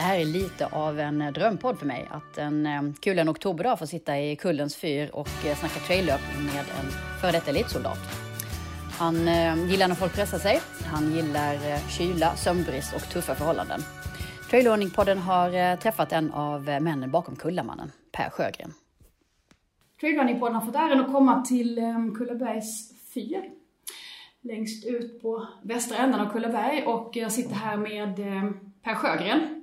Det här är lite av en eh, drömpodd för mig. Att en eh, kulen oktoberdag få sitta i Kullens fyr och eh, snacka traillöp med en före detta elitsoldat. Han gillar när folk pressar sig. Han gillar kyla, sömnbrist och tuffa förhållanden. Trailrunning-podden har träffat en av männen bakom Kullamannen, Per Sjögren. Trailrunning-podden har fått äran att komma till Kullabergs fyr. Längst ut på västra änden av Kullaberg och jag sitter här med Per Sjögren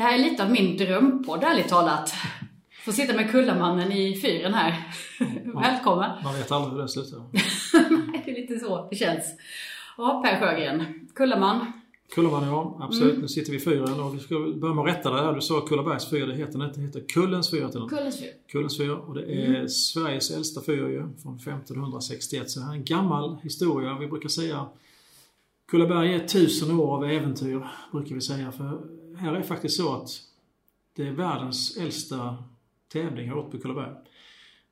det här är lite av min drömpodd, ärligt talat. Få sitta med Kullamannen i fyren här. Välkommen! Man vet aldrig hur det slutar. Nej, det är lite så det känns. Ja, Per Sjögren. Kullaman. Kullaman, ja. Absolut. Mm. Nu sitter vi i fyren och vi ska börja med att rätta det här. Du sa Kullabergs fyr. Det heter inte. Det heter Kullens fyr. Kullens fyr. Kullens fyr. Och det är mm. Sveriges äldsta fyr ju. Från 1561. Så det här är en gammal historia. Vi brukar säga Kullaberg är tusen år av äventyr, brukar vi säga. För här är faktiskt så att det är världens äldsta tävling här uppe på Kullaberg.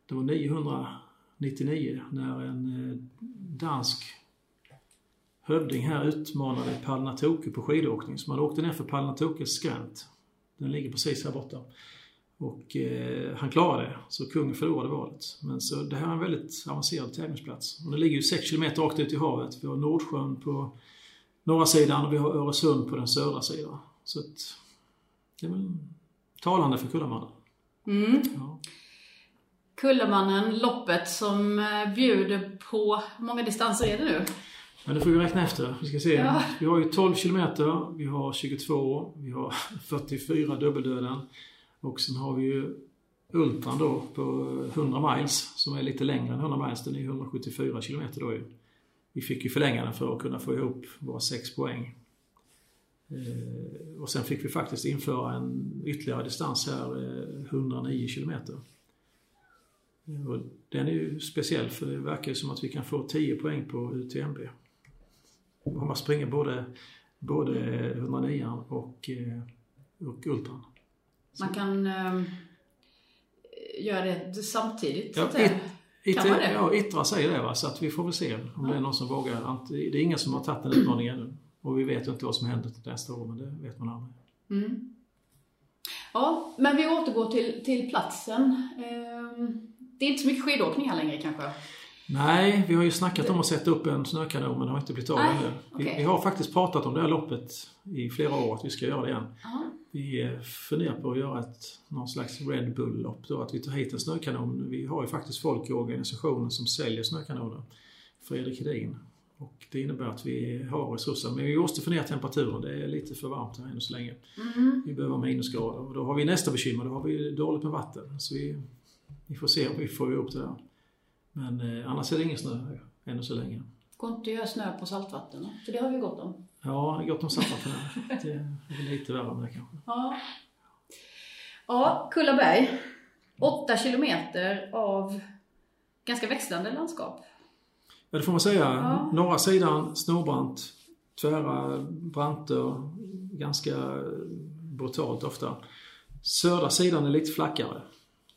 Det var 999 när en eh, dansk hövding här utmanade Palnatoke på skidåkning. Så man åkte ner för Palnatokes skränt. Den ligger precis här borta. Och eh, han klarade det, så kungen förlorade valet. Men så det här är en väldigt avancerad tävlingsplats. Och den ligger ju 6 km rakt ut i havet. Vi har Nordsjön på norra sidan och vi har Öresund på den södra sidan. Så att, det är väl talande för Kullamannen. Mm. Ja. Kullamannen, loppet som eh, bjuder på, hur många distanser är det nu? Men det får vi räkna efter. Vi ska se. Ja. Vi har ju 12 kilometer, vi har 22, vi har 44 dubbeldöden och sen har vi ju Ultran då på 100 miles som är lite längre än 100 miles. Den är 174 kilometer då ju. Vi fick ju förlänga den för att kunna få ihop våra 6 poäng. Eh, och sen fick vi faktiskt införa en ytterligare distans här, 109 eh, kilometer. Och den är ju speciell för det verkar ju som att vi kan få 10 poäng på UTMB. Om man springer både, både 109 och, eh, och Ultran. Man kan äh, göra det samtidigt? Ja, it, it, kan man det? Ja, Ittra säger det va, så att vi får väl se om ja. det är någon som vågar. Det är ingen som har tagit den utmaningen ännu. Och vi vet ju inte vad som händer nästa år, men det vet man aldrig. Mm. Ja, men vi återgår till, till platsen. Ehm, det är inte så mycket skidåkning här längre kanske? Nej, vi har ju snackat om att sätta upp en snökanon men det har inte blivit av ännu. Vi, okay. vi, har faktiskt pratat om det här loppet i flera år, att vi ska göra det igen. Aha. Vi eh, funderar på att göra ett, någon slags Red Bull-lopp då, att vi tar hit en snökanon. Vi har ju faktiskt folk i organisationen som säljer snökanoner. Fredrik Hedin. Och det innebär att vi har resurser. Men vi måste få ner temperaturen. Det är lite för varmt här ännu så länge. Mm. Vi behöver minusgrader. Och då har vi nästa bekymmer. Då har vi dåligt med vatten. Så vi, vi får se om vi får upp det där. Men eh, annars är det ingen snö ännu så länge. Går inte att göra snö på saltvatten? För det har vi gott om. Ja, gott om saltvatten här. Det är lite värre med det kanske. Ja. Ja, Kullaberg. Åtta kilometer av ganska växlande landskap. Ja, det får man säga. Ja. Norra sidan snorbrant, tvära branter, ganska brutalt ofta. Södra sidan är lite flackare.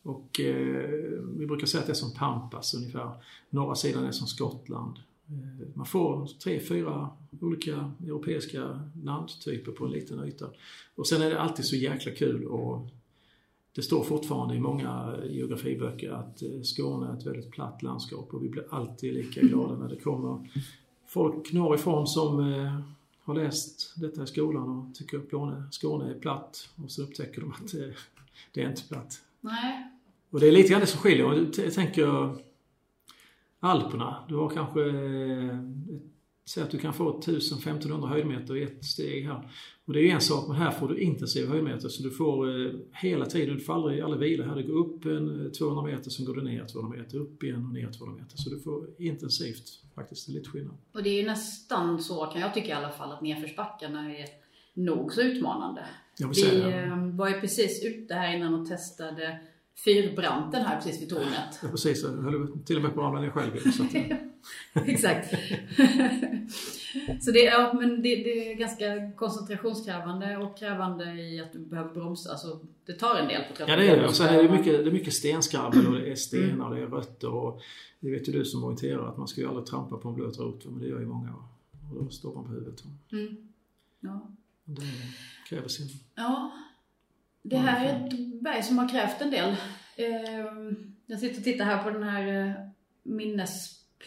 Och eh, vi brukar säga att det är som Pampas ungefär. Norra sidan är som Skottland. Eh, man får tre, fyra olika europeiska landtyper på en liten yta. Och sen är det alltid så jäkla kul att det står fortfarande i många geografiböcker att eh, Skåne är ett väldigt platt landskap och vi blir alltid lika glada när det kommer folk norrifrån som eh, har läst detta i skolan och tycker att Skåne, Skåne är platt och så upptäcker de att det, det är inte platt. Nej. Och det är lite grann det som skiljer. Jag tänker Alperna, du har kanske eh, Säg att du kan få 1000-1500 höjdmeter i ett steg här. Och det är ju en sak, men här får du intensiv höjdmeter så du får eh, hela tiden, du får aldrig, aldrig vila här. Det går upp en 200 meter, sen går du ner 200 meter, upp igen och ner 200 meter. Så du får intensivt faktiskt, det är lite skillnad. Och det är ju nästan så, kan jag tycka i alla fall, att nedförsbackarna är nog så utmanande. Vi eh, var ju precis ute här innan och testade fyrbranten här precis vid tornet. Ja, precis. Jag höll till och med på att ramla ner själv. Så att, Exakt. så det, ja, men det, det, är ganska koncentrationskrävande och krävande i att du behöver bromsa. Alltså, det tar en del på trappan. Ja det är det. Och sen är det mycket, det är mycket stenskabbel och det är stenar och det är rötter. Och det vet ju du som orienterar att man ska ju aldrig trampa på en blöt rot. Men det gör ju många. Och då står man på huvudet. Mm. Ja. Det kräver sin... Ja. Det här är ett berg som har krävt en del. Eh, Jag sitter och tittar här på den här eh,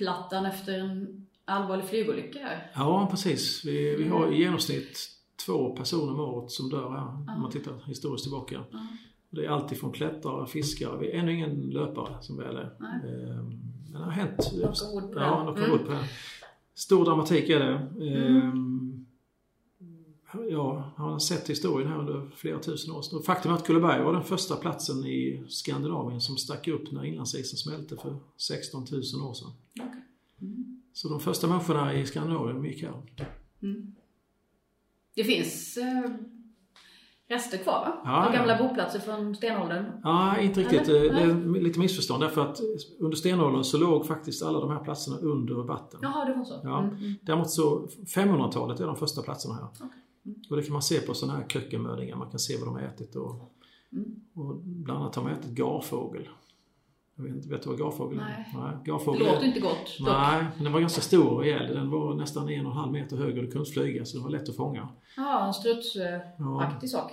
minnesplattan efter en allvarlig flygolycka här. Ja, precis. Vi, vi har i genomsnitt två personer om året som dör här, om man tittar historiskt tillbaka. Ja. Det är alltid från klättrare, fiskare. Vi är ännu ingen löpare som väl är. Ehm, Men det har hänt. Knocka ord på ja, det. knocka Mm. ord på det. Stor dramatik är det. Ehm, Ja, har sett historien här under flera tusen år. Faktum är att Kullaberg var den första platsen i Skandinavien som stack upp när inlandsisen smälte för 16 000 år sedan. Okej. Mm. Så de första människorna i Skandinavien gick här. Mm. Det finns eh, rester kvar va? Ja, ja. gamla boplatser från stenåldern. Ja, inte riktigt. Eller? Det är lite missförstånd därför att under stenåldern så låg faktiskt alla de här platserna under vatten. Jaha, det var så. Ja. Mm, mm. Däremot så 500-talet är de första platserna här. Okej. Och det kan man se på sådana här kökkenmödingar. Man kan se vad de har ätit och, Mm. och bland annat har de ätit garfågel. Jag vet inte, vet du vad garfågel är? Nej. Nej, Det garfågel låter är, inte gott. dock. Nej, men den var ganska stor och rejäl. Den var nästan en och en halv meter hög och den kunde flyga så den var lätt att fånga. Ja, en strutsaktig Ja, sak.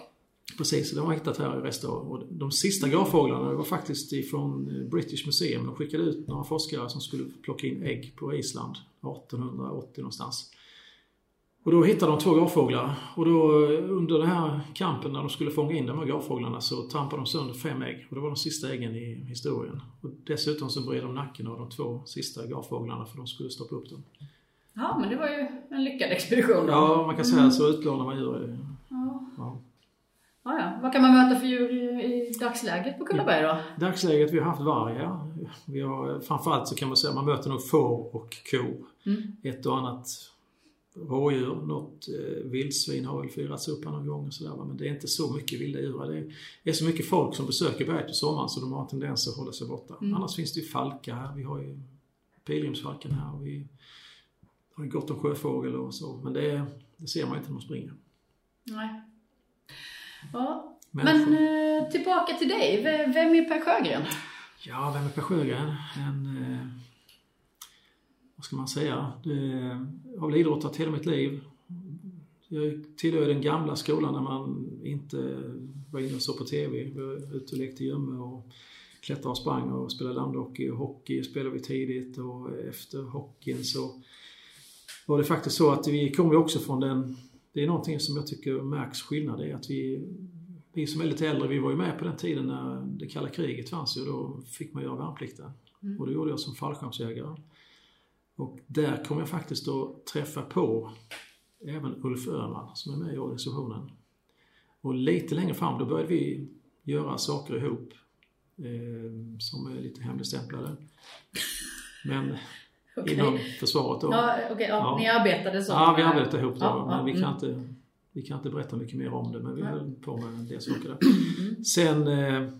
precis, det har man hittat här i. Och de sista garfåglarna var faktiskt ifrån British Museum. De skickade ut några forskare som skulle plocka in ägg på Island 1880 någonstans. Och då hittade de två garfåglar och då eh, under den här kampen när de skulle fånga in de här garfåglarna så trampade de sönder fem ägg och det var de sista äggen i historien. Och dessutom så vred de nacken av de två sista garfåglarna för de skulle stoppa upp dem. Ja, men det var ju en lyckad expedition då. Ja, man kan säga så utplånar man djur. Ja. Ja. Ja, ja. Vad kan man möta för djur i, i dagsläget på Kullaberg då? Dagsläget, vi har haft varg. Vi har, framförallt så kan man säga man möter nog får och ko. Mm. Ett och annat rådjur, något eh, vildsvin har väl firats upp någon gång och sådär. Men det är inte så mycket vilda djur. Det är så mycket folk som besöker berget på sommaren så de har en tendens att hålla sig borta. Mm. Annars finns det ju falkar här. Vi har ju pilgrimsfalken här och vi har ju gott om sjöfågel och så. Men det, det ser man inte när man springer. Nej. Ja. Människor- Men eh, tillbaka till dig. Vem är Per Sjögren? Ja, vem är Per Sjögren? En, eh, vad ska man säga? Jag har väl idrottat hela mitt liv. Jag tillhör den gamla skolan när man inte var inne och såg på TV. Vi var ute och lekte gömme och klättrade och sprang och spelade landhockey och hockey spelade vi tidigt och efter hockeyn så var det faktiskt så att vi kom ju också från den, det är någonting som jag tycker märks skillnad är att vi vi som är lite äldre, vi var ju med på den tiden när det kalla kriget fanns ju. Då fick man göra värnplikten. Mm. Och det gjorde jag som fallskärmsjägare. Och där kom jag faktiskt att träffa på även Ulf Öhman som är med i organisationen. Och lite längre fram då började vi göra saker ihop eh, som är lite hemligstämplade. Men Okej. inom försvaret då. Ja, okej, ja, Ja. Ni arbetade så? Ja, vi arbetade ihop då, Ja, men vi kan, mm. inte, vi kan inte berätta mycket mer om det, men vi höll på med en del saker där. Mm. Sen eh,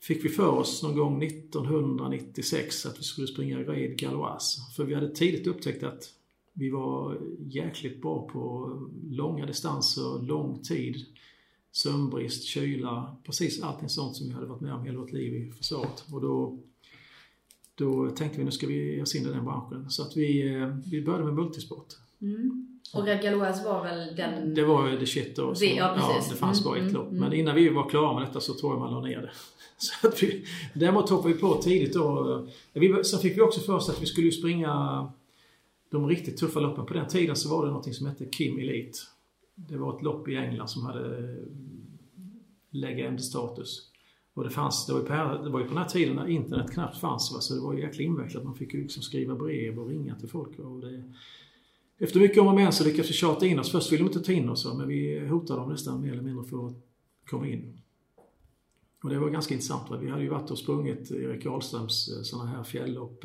fick vi för oss någon gång 1996 att vi skulle springa Raid Galoise, För vi hade tidigt upptäckt att vi var jäkligt bra på långa distanser, lång tid, sömnbrist, kyla, precis allting sånt som vi hade varit med om hela vårt liv i försvaret. Och då, då tänkte vi nu ska vi ge oss in i den branschen. Så att vi, eh, vi började med multisport. Mm. Och Red Galois var väl den... Det var ju the shit då. Så, Det- ja, precis. det fanns Mm, bara ett mm, lopp. mm. Men innan vi var klara med detta så tror jag man la ner det. Så att vi, däremot hoppade vi på tidigt då. Vi, sen fick vi också för oss att vi skulle ju springa de riktigt tuffa loppen. På den tiden så var det något som hette Kim Elite. Det var ett lopp i England som hade legend-status. Och det, fanns, det, var ju på, här- det var ju på den här tiden när internet knappt fanns. Va? Så det var ju jäkla invecklat. Man fick ju liksom skriva brev och ringa till folk. va? Och det, efter mycket om och men så lyckades vi tjata in oss. Först ville de inte ta in oss, men vi hotade dem nästan mer eller mindre för att komma in. Och det var ganska intressant. Va? Vi hade ju varit och sprungit Erik Ahlströms eh, sådana här fjällopp,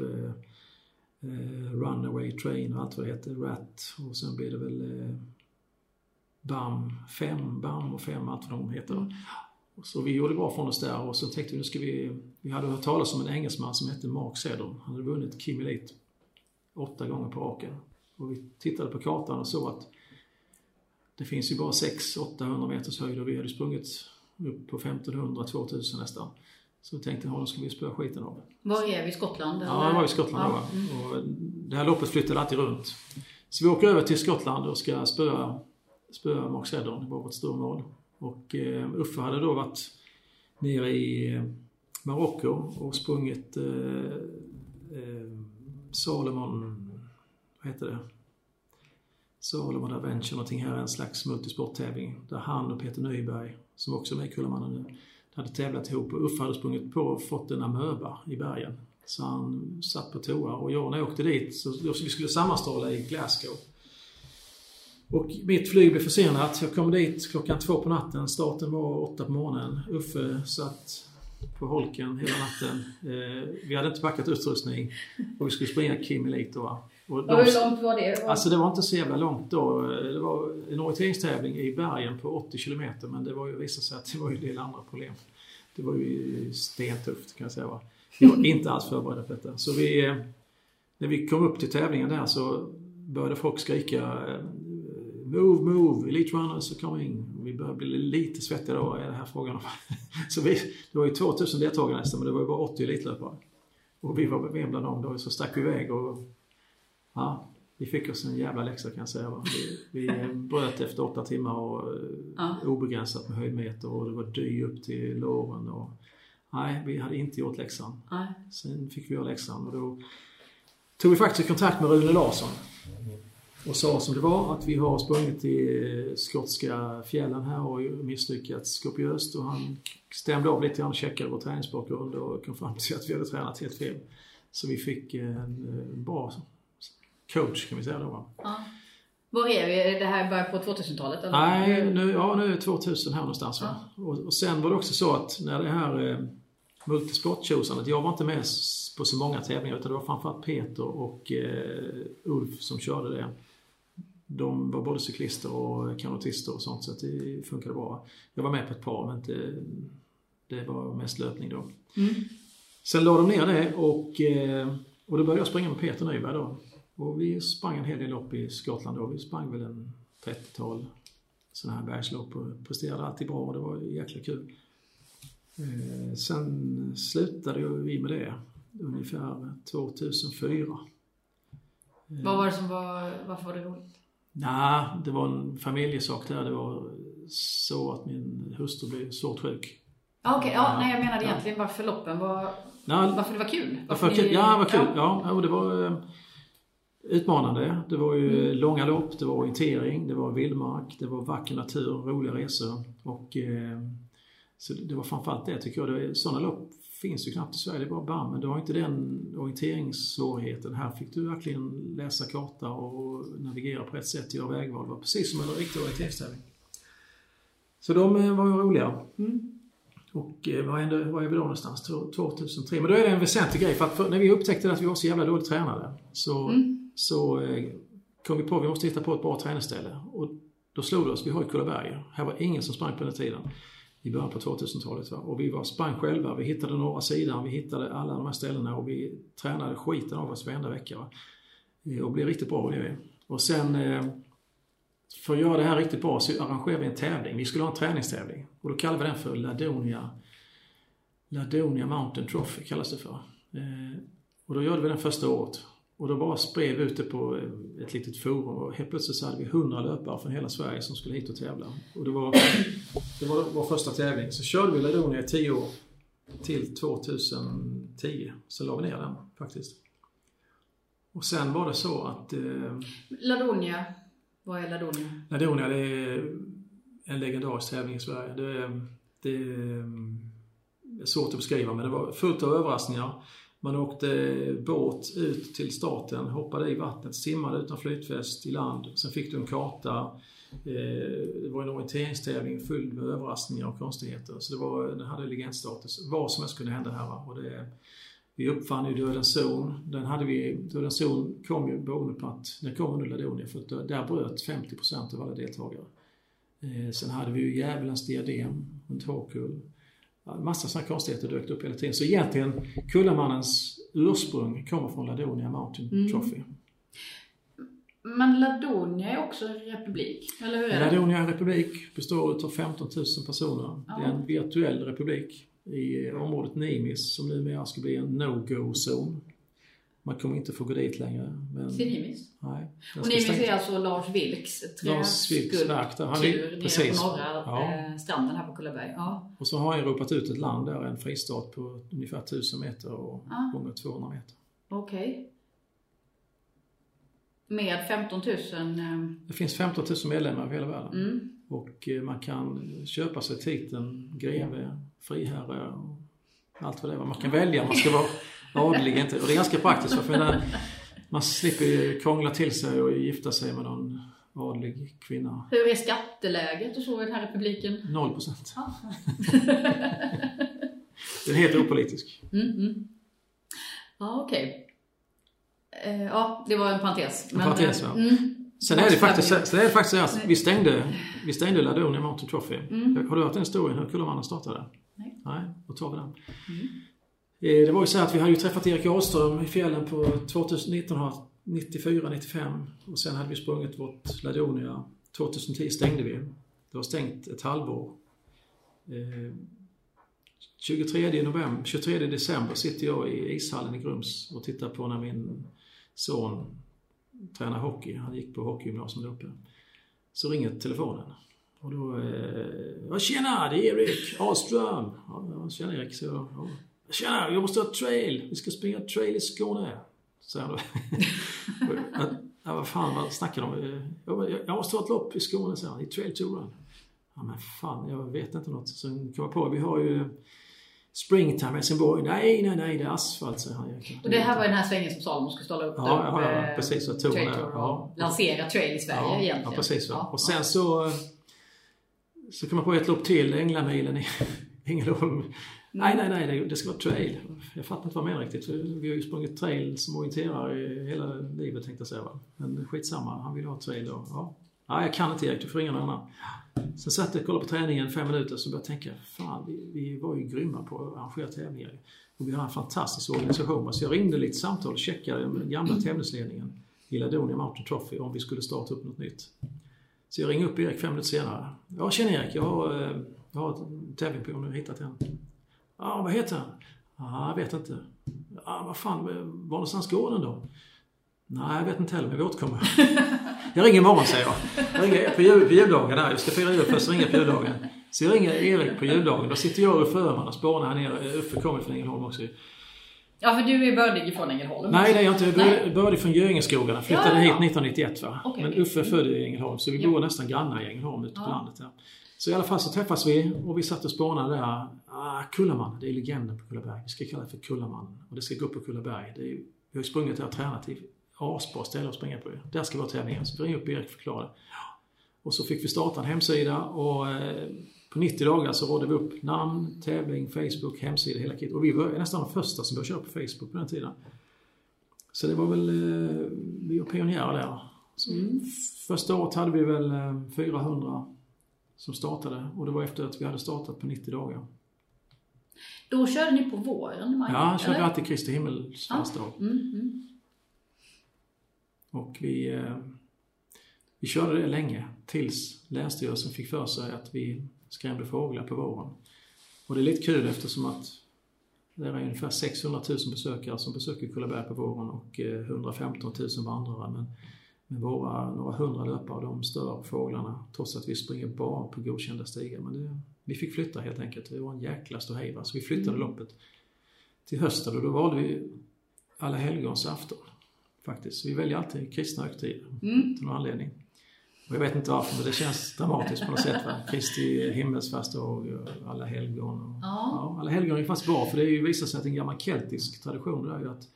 Eh, eh, Runaway Train och allt vad det hette, Rat och sen blev det väl eh, BAM 5, BAM och 5, allt vad de heter. Så vi gjorde bra från oss där och så tänkte vi nu ska vi... Vi hade hört talas om en engelsman som hette Mark Seddon. Han hade vunnit Kim Elite åtta gånger på raken. Och vi tittade på kartan och såg att det finns ju bara 600-800 meters höjd och vi hade sprungit upp på 1500-2000 nästan. Så vi tänkte, honom ska vi spöa skiten av. Var är vi? Skottland? Ja, det var i Skottland Ja. då. va? Och det här loppet flyttade alltid runt. Så vi åker över till Skottland och ska spöa spöa Mark Seddon, det var vårt stormål. Och eh, Uffe hade då varit nere i eh, Marocko och sprungit eh, eh, Salomon, vad heter det? Salomon Adventure, någonting här, en slags multisporttävling. Där han och Peter Nyberg, som också är med i Kullamannen nu, hade tävlat ihop och Uffe hade sprungit på och fått en amöba i bergen. Så han satt på toa och jag när jag åkte dit, så vi skulle sammanstråla i Glasgow. Och mitt flyg blev försenat. Jag kom dit klockan två på natten. Starten var åtta på morgonen. Uffe satt på holken hela natten. Eh, vi hade inte packat utrustning och vi skulle springa Kim Elite då. Och de, hur långt var det? Alltså det var inte så jävla långt då. Det var en orienteringstävling i bergen på 80 kilometer men det var ju, visade sig att det var ju en del andra problem. Det var ju stentufft kan jag säga. Va? Vi var inte alls förberedda på detta. Så vi, eh, när vi kom upp till tävlingen där så började folk skrika eh, Move, move, Elite Runners are coming. Vi började bli lite svettiga då, är det här frågan om. så vi, det var ju 2000 deltagare nästan, men det var ju bara 80 elitlöpare. Och vi var med bland dem då, så stack vi iväg och ja, vi fick oss en jävla läxa kan jag säga. Va? Vi, vi bröt efter åtta timmar och ja. obegränsat med höjdmeter och det var dy upp till låren. Och, nej, vi hade inte gjort läxan. Nej. Sen fick vi göra läxan och då tog vi faktiskt kontakt med Rune Larsson och sa som det var att vi har sprungit i skotska fjällen här och misslyckats kopiöst och han stämde av lite grann och checkade vår träningsbakgrund och kom fram till att vi hade tränat helt fel. Så vi fick en bra coach kan vi säga då. Ja. Var är vi? Det här börjar på 2000-talet? Nej, nu, ja, nu är det 2000 här någonstans. Ja. Och, och, sen var det också så att när det här eh, multisporttjosandet, jag var inte med på så många tävlingar utan det var framförallt Peter och eh, Ulf som körde det de var både cyklister och kanotister och sånt så att det funkade bra. Jag var med på ett par men inte, det var mest löpning då. Mm. Sen la de ner det och, eh, och då började jag springa med Peter Nyberg då. Och vi sprang en hel del lopp i Skottland då. Vi sprang väl en 30-tal sådana här bergslopp och presterade alltid bra och det var jäkla kul. Eh, sen slutade vi med det ungefär 2004. Vad var det som var, varför var det roligt? Nej, det var en familjesak där. Det var så att min hustru blev svårt sjuk. Okej, okay, ja, nej jag menade ja. egentligen varför loppen var... Nej, varför det var kul? Varför ni, ja, det var kul. Ja, ja det var eh, utmanande. Det var ju mm. långa lopp, det var orientering, det var vildmark, det var vacker natur, roliga resor. Och, eh, så det var framförallt det tycker jag. Det, sådana lopp finns ju knappt i Sverige, det är bara bam. Men du har inte den orienteringssvårigheten. Här fick du verkligen läsa karta och navigera på rätt sätt, göra vägval. Det var precis som en riktig orienteringstävling. Så de eh, var ju roliga. Mm. Och eh, var, ändå, var är vi då någonstans? 2003. Men då är det en väsentlig grej för att för när vi upptäckte att vi var så jävla dåligt tränade så, mm så eh, kom vi på att vi måste hitta på ett bra träningsställe. Och då slog det oss, vi har ju Kullaberg. Här var ingen som sprang på den tiden i början på 2000-talet. Och vi var sprang själva, vi hittade norra sidan, vi hittade alla de här ställena och vi tränade skiten av oss varenda vecka. Va? Eh, och blev riktigt bra på det. Och sen eh, för att göra det här riktigt bra så arrangerade vi en tävling. Vi skulle ha en träningstävling och då kallade vi den för Ladonia, Ladonia Mountain Trophy kallas det för. Och då gjorde vi den första året. Och då bara spred vi ut det på ett litet forum och helt plötsligt så hade vi 100 löpare från hela Sverige som skulle hit och tävla. Och det var, det var vår första tävling. Så körde vi Ladonia i 10 år till 2010. Så la vi ner den faktiskt. Och sen var det så att... Eh, Ladonia, vad är Ladonia? Ladonia det är en legendarisk tävling i Sverige. Det, det är svårt att beskriva men det var fullt av överraskningar. Man åkte båt ut till staten, hoppade i vattnet, simmade utan flytväst i land. Sen fick du en karta. Eh, det var en orienteringstävling fylld med överraskningar och konstigheter. Så det var, den hade legendstatus. Vad som helst kunde hända här. Va? Och det, vi uppfann ju Dödens zon. Den hade vi, Dödens zon kom ju beroende på att den kom under Ladonia för att där bröt 50% av alla deltagare. Eh, sen hade vi ju Djävulens diadem runt Håkull massa sådana konstigheter dök upp hela tiden. Så egentligen Kullamannens ursprung kommer från Ladonia Mountain mm. Trophy. Men Ladonia är också en republik, eller hur är det? Ladonia är en republik, består av 15 000 personer. Ja. Det är en virtuell republik i området Nimis som numera ska bli en no-go-zon. Man kommer inte få gå dit längre. Men, Sinimis? nej, Och Nimis är alltså Lars Vilks träskulptur nere precis. på norra Ja. eh, stranden här på Kullaberg. Ja. Och så har han ropat ut ett land där, en fristad på ungefär 1000 meter och Ah. gånger 200 meter. Okej. Med 15 000... eh, Det finns 15 000 medlemmar över hela världen. Mm. Och eh, man kan köpa sig titeln greve, friherre och allt vad det är. Man kan välja om man ska vara adlig inte. Och det är ganska praktiskt. För när man slipper ju krångla till sig och gifta sig med någon adlig kvinna. Hur är skatteläget och så i den här republiken? 0 procent. Ja. Den är helt opolitisk. Mm, mm. Ja, okej. Eh, ja, det var en parentes. En parentes, eh, va? mm. Sen är det faktiskt, sen är det faktiskt så att vi stängde, vi stängde Ladonia Mountain Trophy. Mm. Har du hört den historien hur Kullamannen startade? Nej. Nej, då tar vi den. Mm. Eh, det var ju så att vi hade ju träffat Erik Ahlström i fjällen på 1994-95 och sen hade vi sprungit vårt Ladonia. 2010 stängde vi. Det var stängt ett halvår. Eh, 23 november, 23 december sitter jag i ishallen i Grums och tittar på när min son tränar hockey. Han gick på hockeygymnasium där uppe. Så ringer telefonen. Och då... Eh, ja, tjena, det är Erik Ahlström. Ja, ja, tjena Erik, så jag. Ja. Tjena, jag måste ha trail. Vi ska springa trail i Skåne. Säger han då. ja, vad fan, vad snackar de om? Jag, jag, jag måste ha ett lopp i Skåne, säger han. I trail to run. Ja, men fan, jag vet inte något. Sen kom jag på, vi har ju Springtime i Helsingborg. Nej, nej, nej, det är asfalt, säger han. Och det här var den här svängen som Salomon skulle ställa upp Ja, ja, ja, precis, tog Trail och ja. Lansera trail i Sverige ja, egentligen. Ja, precis. Ja, och sen så, så kom jag på ett lopp till, Änglamilen i Ängelholm. Nej, nej, nej, det, ska vara trail. Jag fattar inte vad jag menar riktigt. Vi har ju sprungit trail som orienterare hela livet tänkte jag säga. Va? Men skitsamma, han vill ha trail då. Ja. ja, jag kan inte Erik, du får ringa någon annan. Sen satt jag och kollade på träningen fem minuter så började jag tänka, fan vi, vi var ju grymma på att arrangera tävlingar. Och vi har en fantastisk organisation. Så jag ringde lite samtal och checkade med den gamla tävlingsledningen i Ladonia Mountain Trophy om vi skulle starta upp något nytt. Så jag ringer upp Erik fem minuter senare. Ja, tjena Erik, jag har, eh, jag har en tävling på om du har hittat en. Ja, vad heter han? Ja, jag vet inte. Ja, vad fan, var någonstans går den då? Nej, jag vet inte heller, men vi återkommer. Jag ringer imorgon, säger jag. Jag ringer på, jul, på juldagen där. Jag ska fira jul först, ringer på juldagen. Så jag ringer Erik på juldagen. Då sitter jag och Uffe Öhman och spånar här nere. Uffe kommer från Ängelholm också. Ja, för du är bördig från Ängelholm. Nej, det är jag inte. Jag Nej. bör- började från Göingeskogarna. Flyttade Ja, ja, ja. hit 1991 va. Okej, Men. Uffe är född i Ängelholm, så vi bor nästan grannar i Ängelholm ute på landet. Där. Så i alla fall så träffas vi och vi satt och spånade där. Ah, Kullaman, det är legenden på Kullaberg. Vi ska kalla det för Kullamannen. Och det ska gå upp på Kullaberg. Det är, vi har ju sprungit där och tränat i asbra ställe att springa på. Där ska vara tävlingen. Så vi ringde upp Erik och förklarade. Och så fick vi starta en hemsida och eh, på 90 dagar så rådde vi upp namn, tävling, Facebook, hemsida, hela kit. Och vi var nästan de första som började köra på Facebook på den tiden. Så det var väl, eh, vi var pionjärer där. Så Mm. Första året hade vi väl eh, 400 som startade och det var efter att vi hade startat på 90 dagar. Då körde ni på våren? Maj, Ja, körde eller? alltid Kristi himmelsfärdsdag. Mm, mm. Och vi, eh, vi körde det länge tills Länsstyrelsen fick för sig att vi skrämde fåglar på våren. Och det är lite kul eftersom att det är ungefär 600 000 besökare som besöker Kullaberg på våren och eh, 115 000 vandrare. Men, men våra några hundra löpare de stör fåglarna trots att vi springer bara på godkända stigar. Men det, vi fick flytta helt enkelt. Det var en jäkla ståhej. Så vi flyttade loppet till hösten och då valde vi alla helgons afton. Faktiskt. Vi väljer alltid kristna högtider Mm. till någon anledning. Och jag vet inte varför, men det känns dramatiskt på något sätt. Va? Kristi himmelsfärdsdag och alla helgon. Och, Ja. alla helgon är faktiskt bra, för det är ju visar sig att en gammal keltisk tradition det är ju att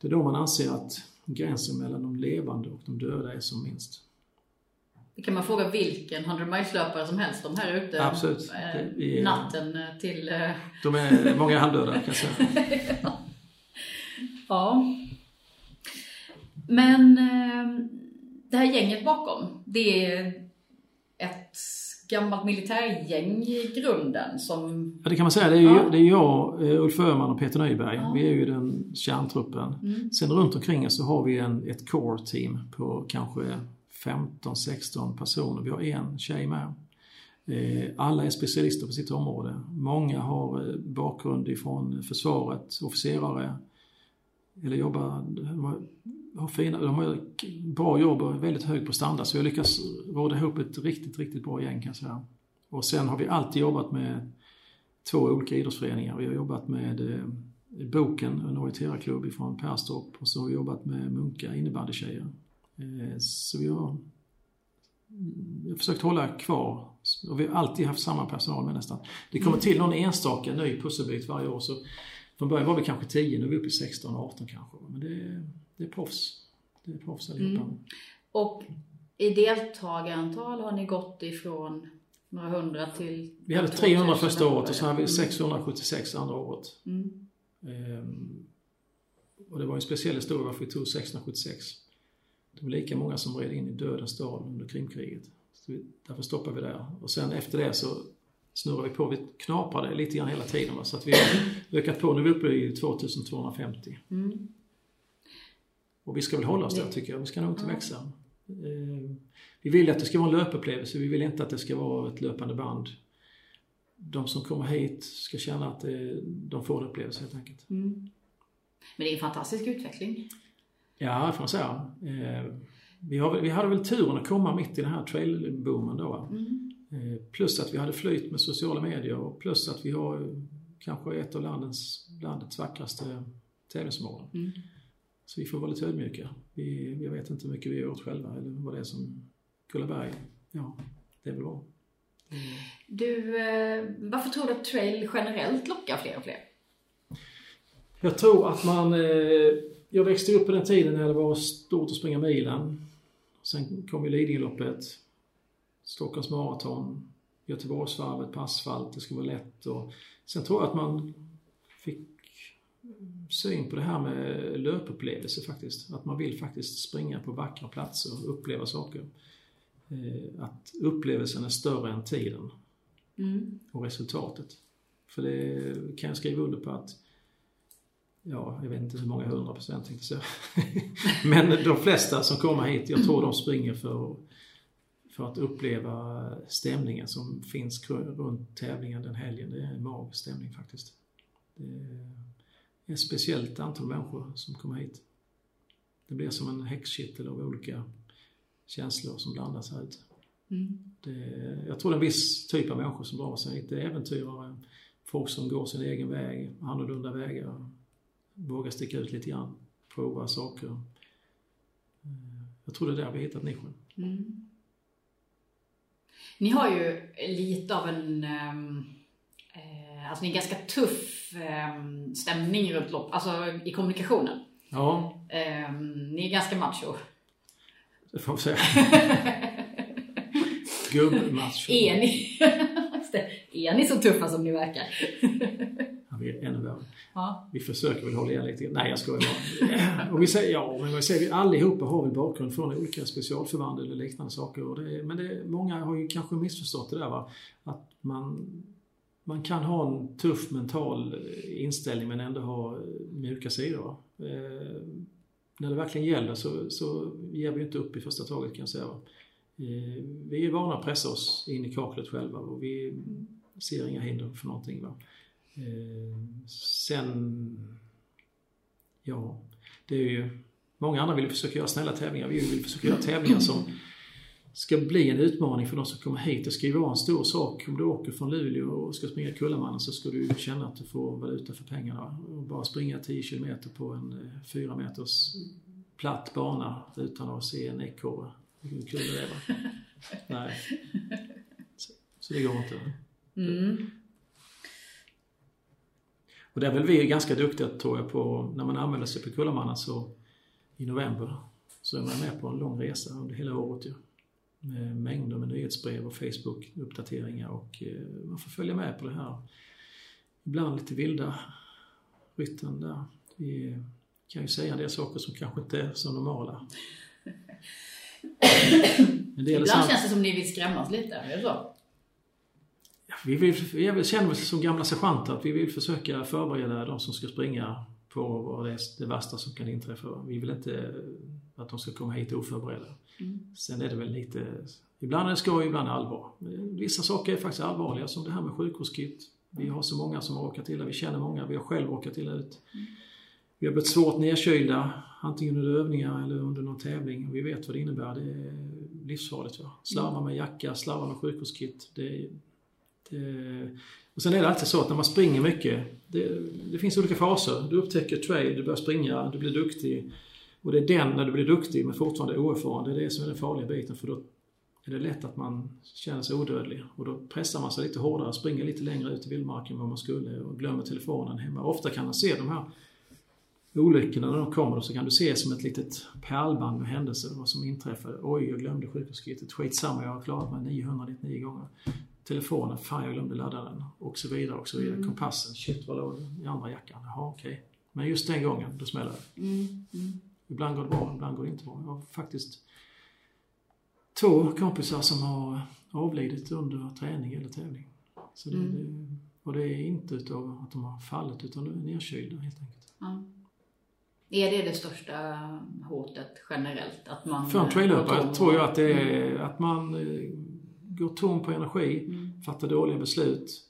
det är då man anser att gränsen mellan de levande och de döda är som minst. Det kan man fråga vilken 100 miles-löpare som helst om här ute. Absolut. Eh, vi- natten eh, till... Eh, De är många halvdöda kan jag säga. ja. Men eh, det här gänget bakom, det är ett gammalt militärgäng i grunden som... Ja, det kan man säga. Det är Ja. det är jag, eh, Ulf Öhman och Peter Nyberg. Ja. Vi är ju den kärntruppen. Mm. Sen runt omkring så har vi en, ett core-team på kanske 15-16 personer. Vi har en tjej med. Eh, Alla är specialister på sitt område. Många har eh, bakgrund ifrån försvaret, officerare, eller jobbar, har, fina, de har bra jobb och väldigt hög på standard. Så jag lyckas råda ihop ett riktigt, riktigt bra gäng kan jag säga. Och sen har vi alltid jobbat med två olika idrottsföreningar. Vi har jobbat med eh, Boken, en orienterarklubb ifrån Perstorp och så har vi jobbat med Munka innebandytjejer. Eh, så vi har, mm, vi har försökt hålla kvar och vi har alltid haft samma personal med nästan. Det kommer till någon enstaka ny pusselbit varje år. Så från början var vi kanske 10, nu är vi uppe i 16, 18 kanske. Men det är, det är proffs. Det är proffs allihopa. Mm. Och i deltagarantal har ni gått ifrån några hundra till... Vi hade 300 första året och så hade vi 676 andra året. Mm. Ehm, och det var en speciell historia varför vi tog 676. Det var lika många som red in i dödens dal under Krimkriget. Så vi, därför stoppade vi där. Och sen efter det så snurrade vi på. Vi knaprade lite grann hela tiden. Så att vi har ökat på. Nu är vi uppe i 2250. Mm. Och vi ska väl hålla oss där tycker jag. Vi ska nog inte växa. Ehm, vi vill att det ska vara en löpupplevelse. Vi vill inte att det ska vara ett löpande band. De som kommer hit ska känna att det, de får en upplevelse helt enkelt. Mm. Men det är en fantastisk utveckling. Ja, det får man säga. Ehm, vi, har, vi hade väl turen att komma mitt i den här trailboomen då. Mm. Plus att vi hade flyt med sociala medier och plus att vi har kanske ett av landets, landets vackraste tävlingsområden. Mm. Så vi får vara lite ödmjuka. Vi, vi vet inte hur mycket vi har gjort själva eller vad det är som Kullaberg, ja, det är väl bra. Mm. Du, eh, varför tror du att trail generellt lockar fler och fler? Jag tror att man... Eh, jag växte upp på den tiden när det var stort att springa milen. Sen kom ju Lidingöloppet, Stockholms maraton, Göteborgsvarvet på asfalt, det ska vara lätt och sen tror jag att man fick syn på det här med löpupplevelse faktiskt. Att man vill faktiskt springa på vackra platser och uppleva saker. Eh, att upplevelsen är större än tiden mm. och resultatet. För det kan jag skriva under på att ja, jag vet inte hur många hundra procent tänkte jag Men de flesta som kommer hit, jag tror de springer för, för att uppleva stämningen som finns runt tävlingen den helgen. Det är en magisk stämning faktiskt. Det ett speciellt antal människor som kommer hit. Det blir som en häxkittel av olika känslor som blandas här ute. Mm. Det, jag tror det är en viss typ av människor som drar sig hit. Det är äventyrare, folk som går sin egen väg, annorlunda vägar, vågar sticka ut lite grann, prova saker. Jag tror det är där vi hittat nischen. Mm. Ni har ju lite av en, eh, alltså ni är ganska tuff eh, stämning runt lopp, alltså i kommunikationen. Ja. Eh, ni är ganska macho. Det får man säga. Gubbmacho. Är ni, är ni så tuffa som ni verkar? ja, vi är ännu värre. Ja. Vi försöker väl hålla igen lite. Nej, jag skojar bara. och vi säger, ja, men vi säger, allihopa har väl bakgrund från olika specialförband eller liknande saker. Och det, men det, många har ju kanske missförstått det där va. Att man, man kan ha en tuff mental inställning men ändå ha mjuka sidor. Eh, när det verkligen gäller så, så ger vi inte upp i första taget kan jag säga. Eh, vi är vana att pressa oss in i kaklet själva och vi ser inga hinder för någonting. Va? Eh, sen, ja, det är ju, många andra vill försöka göra snälla tävlingar. Vi vill försöka göra tävlingar som ska bli en utmaning för de som kommer hit. Det ska ju vara en stor sak. Om du åker från Luleå och ska springa Kullamannen så ska du känna att du får valuta för pengarna. Och bara springa 10 km på en 4 eh, meters platt bana utan att se en ekorre. Hur kul är det va? Nej. Så, så, det går inte. Mm. Och där är väl vi ganska duktiga tror jag på, när man anmäler sig på Kullamannen så i november så är man med på en lång resa under hela året. Ja mängder med nyhetsbrev och Facebook-uppdateringar och eh, man får följa med på det här ibland lite vilda rytten där. Vi kan ju säga en del saker som kanske inte är så normala. Ibland känns det som ni vill skrämmas lite, är det så? Ja, vi, vill, vi känner oss som gamla sergeanter att vi vill försöka förbereda de som ska springa på vad det är det värsta som kan inträffa. Vi vill inte att de ska komma hit oförberedda. Mm. Sen är det väl lite, ibland är det skoj, ibland är det allvar. Vissa saker är faktiskt allvarliga som det här med sjukvårdskit. Vi har så många som har råkat illa, vi känner många, vi har själv råkat illa ut. Mm. Vi har blivit svårt nedkylda, antingen under övningar eller under någon tävling. Vi vet vad det innebär. Det är livsfarligt. Va? Slarva med jacka, slarva med sjukvårdskit. Det, det, och sen är det alltid så att när man springer mycket, det, det finns olika faser. Du upptäcker trail, du börjar springa, du blir duktig. Och det är den, när du blir duktig men fortfarande oerfaren, det är det som är den farliga biten. För då är det lätt att man känner sig odödlig. Och då pressar man sig lite hårdare, springer lite längre ut i vildmarken än vad man skulle och glömmer telefonen hemma. Ofta kan man se de här olyckorna när de kommer så kan du se som ett litet pärlband med händelser vad som inträffade. Oj, jag glömde sjukhuskittet. Skitsamma, jag har klarat mig 999 gånger. Telefonen, fan jag glömde ladda den. Och så vidare och så vidare. Mm. Kompassen, shit vad låg i andra jackan? Jaha, okej. Okay. Men just den gången, då smäller det. Mm. Mm. Ibland går det bra, ibland går det inte bra. Jag har faktiskt två kompisar som har avlidit under träning eller tävling. Så det, mm. och det är inte utav att de har fallit utan de är nedkylda helt enkelt. Ja. Är det det största hotet generellt? Att man För en trailöpare tror jag att det är mm. att man eh, går tom på energi, mm. fattar dåliga beslut,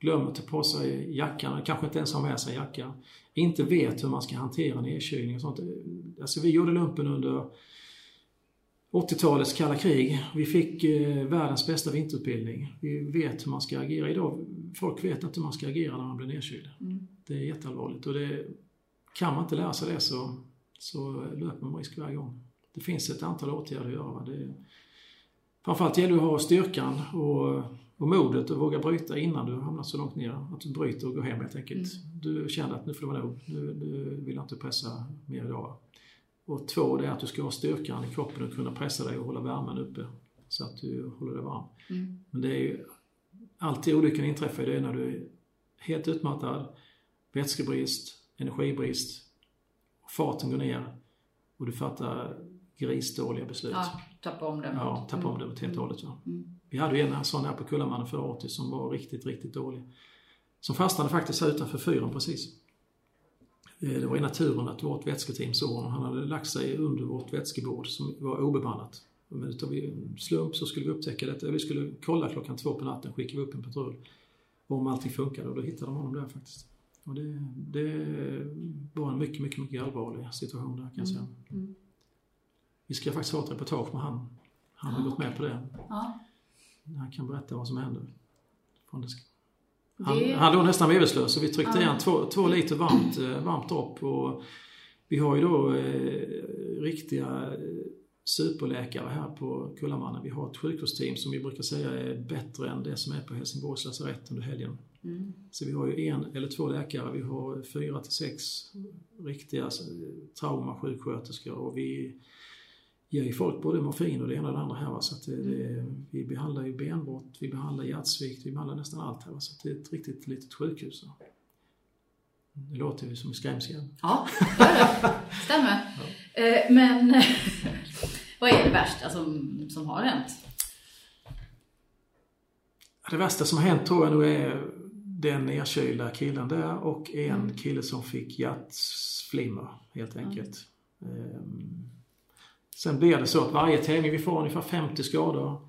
glömmer att ta på sig jackan, kanske inte ens har med sig jacka, inte vet hur man ska hantera nedkylning och sånt. Alltså vi gjorde lumpen under 80-talets kalla krig. Vi fick eh, världens bästa vinterutbildning. Vi vet hur man ska agera. Idag, folk vet inte hur man ska agera när man blir nedkyld. Mm. Det är jätteallvarligt och det, kan man inte lära sig det så, så löper man risk varje gång. Det finns ett antal åtgärder att göra. Det, framförallt gäller det att ha styrkan och, och modet att våga bryta innan du hamnar så långt ner. Att du bryter och går hem helt enkelt. Mm. Du känner att nu får det vara nog. Nu, nu vill jag inte pressa mer idag. Och två, det är att du ska ha styrkan i kroppen och kunna pressa dig och hålla värmen uppe så att du håller dig varm. Mm. Men det är ju alltid olyckan inträffar det är när du är helt utmattad, vätskebrist, energibrist, farten går ner och du fattar grisdåliga beslut. Ja, tappa om den. Ja, tappa om den helt och mm. hållet. Ja. Mm. Vi hade ju en sån här på Kullamannen förra året som var riktigt, riktigt dålig. Som fastnade faktiskt här utanför fyren precis. Eh, det var i naturen att vårt vätsketeam såg honom. Han hade lagt sig under vårt vätskebord som var obemannat. Men utav en slump så skulle vi upptäcka detta. Vi skulle kolla klockan två på natten, skickade vi upp en patrull om allting funkade och då hittade de honom där faktiskt. Och det, det var en mycket, mycket, mycket allvarlig situation där kan jag säga. Mm. mm. Vi ska faktiskt ha ett reportage med han. Han har ah, gått med på det. Ja. Han kan berätta vad som hände. Han, det... han låg nästan medvetslös och vi tryckte ja. igen två, två liter varmt, eh, varmt dropp. Och vi har ju då eh, riktiga superläkare här på Kullamannen. Vi har ett sjukvårdsteam som vi brukar säga är bättre än det som är på Helsingborgs lasarett under helgen. Mm. Så vi har ju en eller två läkare, vi har fyra till sex riktiga traumasjuksköterskor och vi ger ju folk både morfin och det ena och det andra här. Va? Så att det, det, mm. vi behandlar ju benbrott, vi behandlar hjärtsvikt, vi behandlar nästan allt här. Va? Så det är ett riktigt litet sjukhus. Va? Det låter ju som skrämseln. Ja. Stämmer. Ja. Eh, men vad är det värsta som, som har hänt? Det värsta som har hänt tror jag nog är den nedkylda killen där och en mm. kille som fick hjärtflimmer helt enkelt. Mm. Sen blir det så att varje tävling, vi får ungefär 50 skador.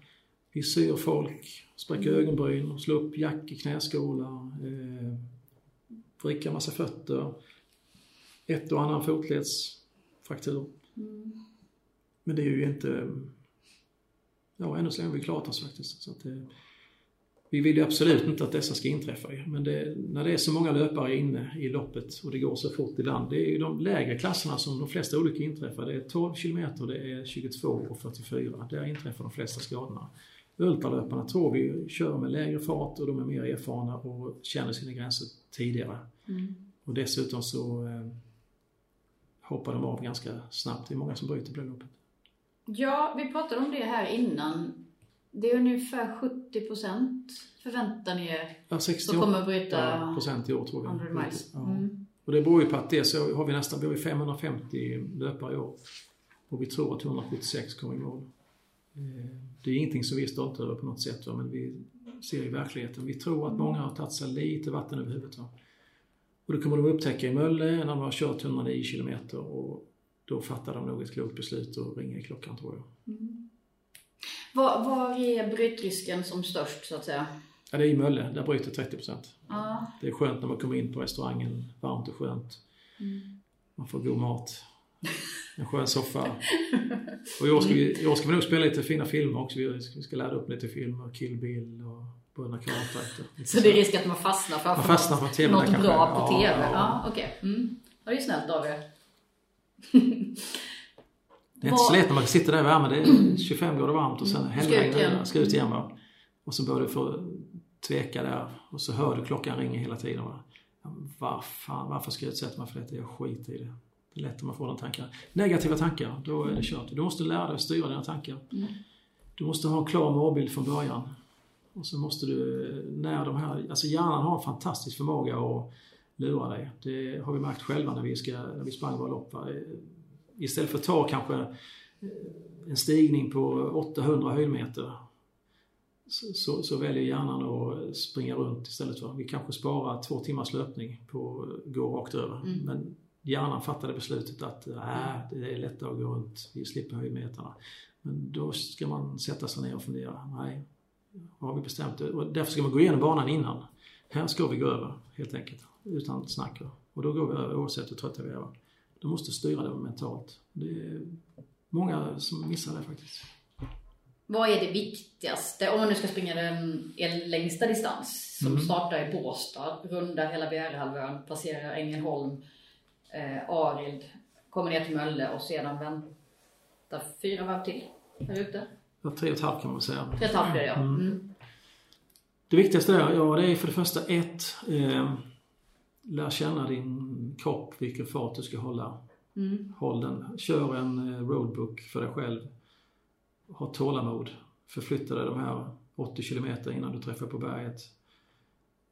Vi syr folk, spräcker mm. ögonbryn, slår upp jack i knäskålar, eh, vrickar massa fötter. Ett och annan fotledsfraktur. Mm. Men det är ju inte... Ja, ännu så länge har vi klarat oss faktiskt. Så att det, vi vill ju absolut inte att dessa ska inträffa men det, när det är så många löpare inne i loppet och det går så fort ibland, det är ju de lägre klasserna som de flesta olyckor inträffar. Det är 12 km, det är 22 och 44. Där inträffar de flesta skadorna. Ultralöparna tror vi kör med lägre fart och de är mer erfarna och känner sina gränser tidigare. Mm. Och dessutom så eh, hoppar de av ganska snabbt. Det är många som bryter på det loppet. Ja, vi pratade om det här innan det är ungefär 70 procent förväntar ni er ja, 68 som kommer att bryta procent i år tror jag. 100 miles. Ja. Mm. Och det beror ju på att dels har vi nästan vi har 550 löpare i år och vi tror att 176 kommer i mål. Eh, det är ingenting som vi är stolta över på något sätt men vi ser i verkligheten. Vi tror att många har tagit sig lite vatten över huvudet. Och det kommer de upptäcka i Mölle när de har kört 109 kilometer och då fattar de nog ett klokt beslut och ringer i klockan tror jag. Mm. Var, var är brytrisken som störst så att säga? Ja, det är i Mölle. Där bryter 30 procent. Ah. Det är skönt när man kommer in på restaurangen, varmt och skönt. Mm. Man får god mat. En skön soffa. Och i år ska vi, år ska vi nog spela lite fina filmer också. Vi ska, vi ska ladda upp lite filmer. Kill Bill och Bröderna Karlsson. Så det är risk att man fastnar framför man fastnar på TV något bra på Ja, TV? ja. Ja, okej. Mm. Ja, det är ju snällt av er. Det är inte så lätt när man sitter där i värmen. Det är 25 grader varmt och sen igen. helgregnar Ska ut igen va. Och så börjar du få tveka där och så hör du klockan ringa hela tiden. Va? Vad fan, varför ska jag utsätta mig för detta? Jag skiter i det. Det är lätt om man får de tankarna. Negativa tankar, då är det kört. Du måste lära dig att styra dina tankar. Mm. Du måste ha en klar målbild från början. Och så måste du, när de här, alltså hjärnan har en fantastisk förmåga att lura dig. Det har vi märkt själva när vi, ska, när vi sprang våra lopp. Istället för att ta kanske eh, en stigning på 800 höjdmeter så, så, så väljer hjärnan att springa runt istället. Va? Vi kanske sparar två timmars löpning på att gå rakt över. Mm. Men hjärnan fattade beslutet att äh, det är lättare att gå runt, vi slipper höjdmeterna. Men då ska man sätta sig ner och fundera. Nej, har vi bestämt? det? Och därför ska man gå igenom banan innan. Här ska vi gå över, helt enkelt. Utan snack. Och då går vi över oavsett hur trötta vi är. Du måste styra det mentalt. Det är många som missar det faktiskt. Vad är det viktigaste om man nu ska springa den en längsta distans som Mm. startar i Båstad, rundar hela Bjärehalvön, passerar Ängelholm, eh, Arild, kommer ner till Mölle och sedan väntar fyra varv till här ute? Ja, Tre och ett halvt kan man säga. Tre och ett halvt blir det ja. Mm. Mm. Det viktigaste där, ja det är för det första ett, eh, lär känna din kropp, vilken fart du ska hålla. Mm. Håll den. Kör en eh, roadbook för dig själv. Ha tålamod. Förflytta dig de här 80 kilometer innan du träffar på berget.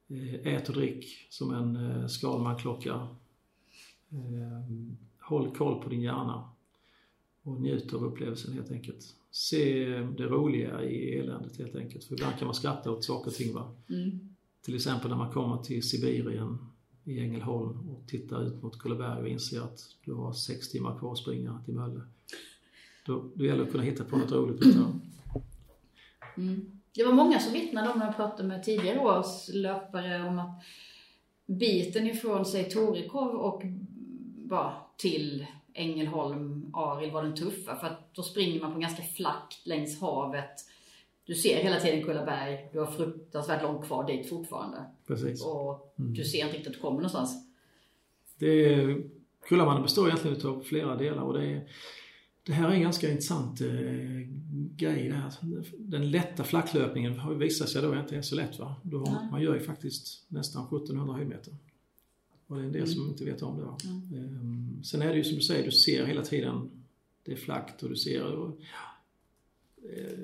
Eh, Ät och drick som en eh, Skalman-klocka. Håll koll på din hjärna. Och njut av upplevelsen helt enkelt. Se det roliga i eländet helt enkelt. För ibland kan man skratta åt saker och ting. Va? Mm. Till exempel när man kommer till Sibirien i Ängelholm och tittar ut mot Kullaberg och inser att du har sex timmar kvar att springa till Mölle. Då, då gäller det att kunna hitta på något roligt att göra. Mm. Det var många som vittnade om när jag pratade med tidigare års löpare om att biten ifrån sig Torekov och bara till Ängelholm, Arild var den tuffa för att då springer man på ganska flackt längs havet. Du ser hela tiden Kullaberg, du har fruktansvärt långt kvar dit fortfarande. Precis. Och Mm. du ser inte riktigt att du kommer någonstans. Det är, Kullamannen består egentligen av flera delar och det, är, det här är en ganska intressant eh, grej. Den lätta flacklöpningen har ju visat sig då inte är så lätt. Va? Då, Nej. man gör ju faktiskt nästan 1700 höjdmeter. Och det är en del Mm. som inte vet om det. Va? Mm. Ehm, sen är det ju som du säger, du ser hela tiden det är flackt och du ser och, eh,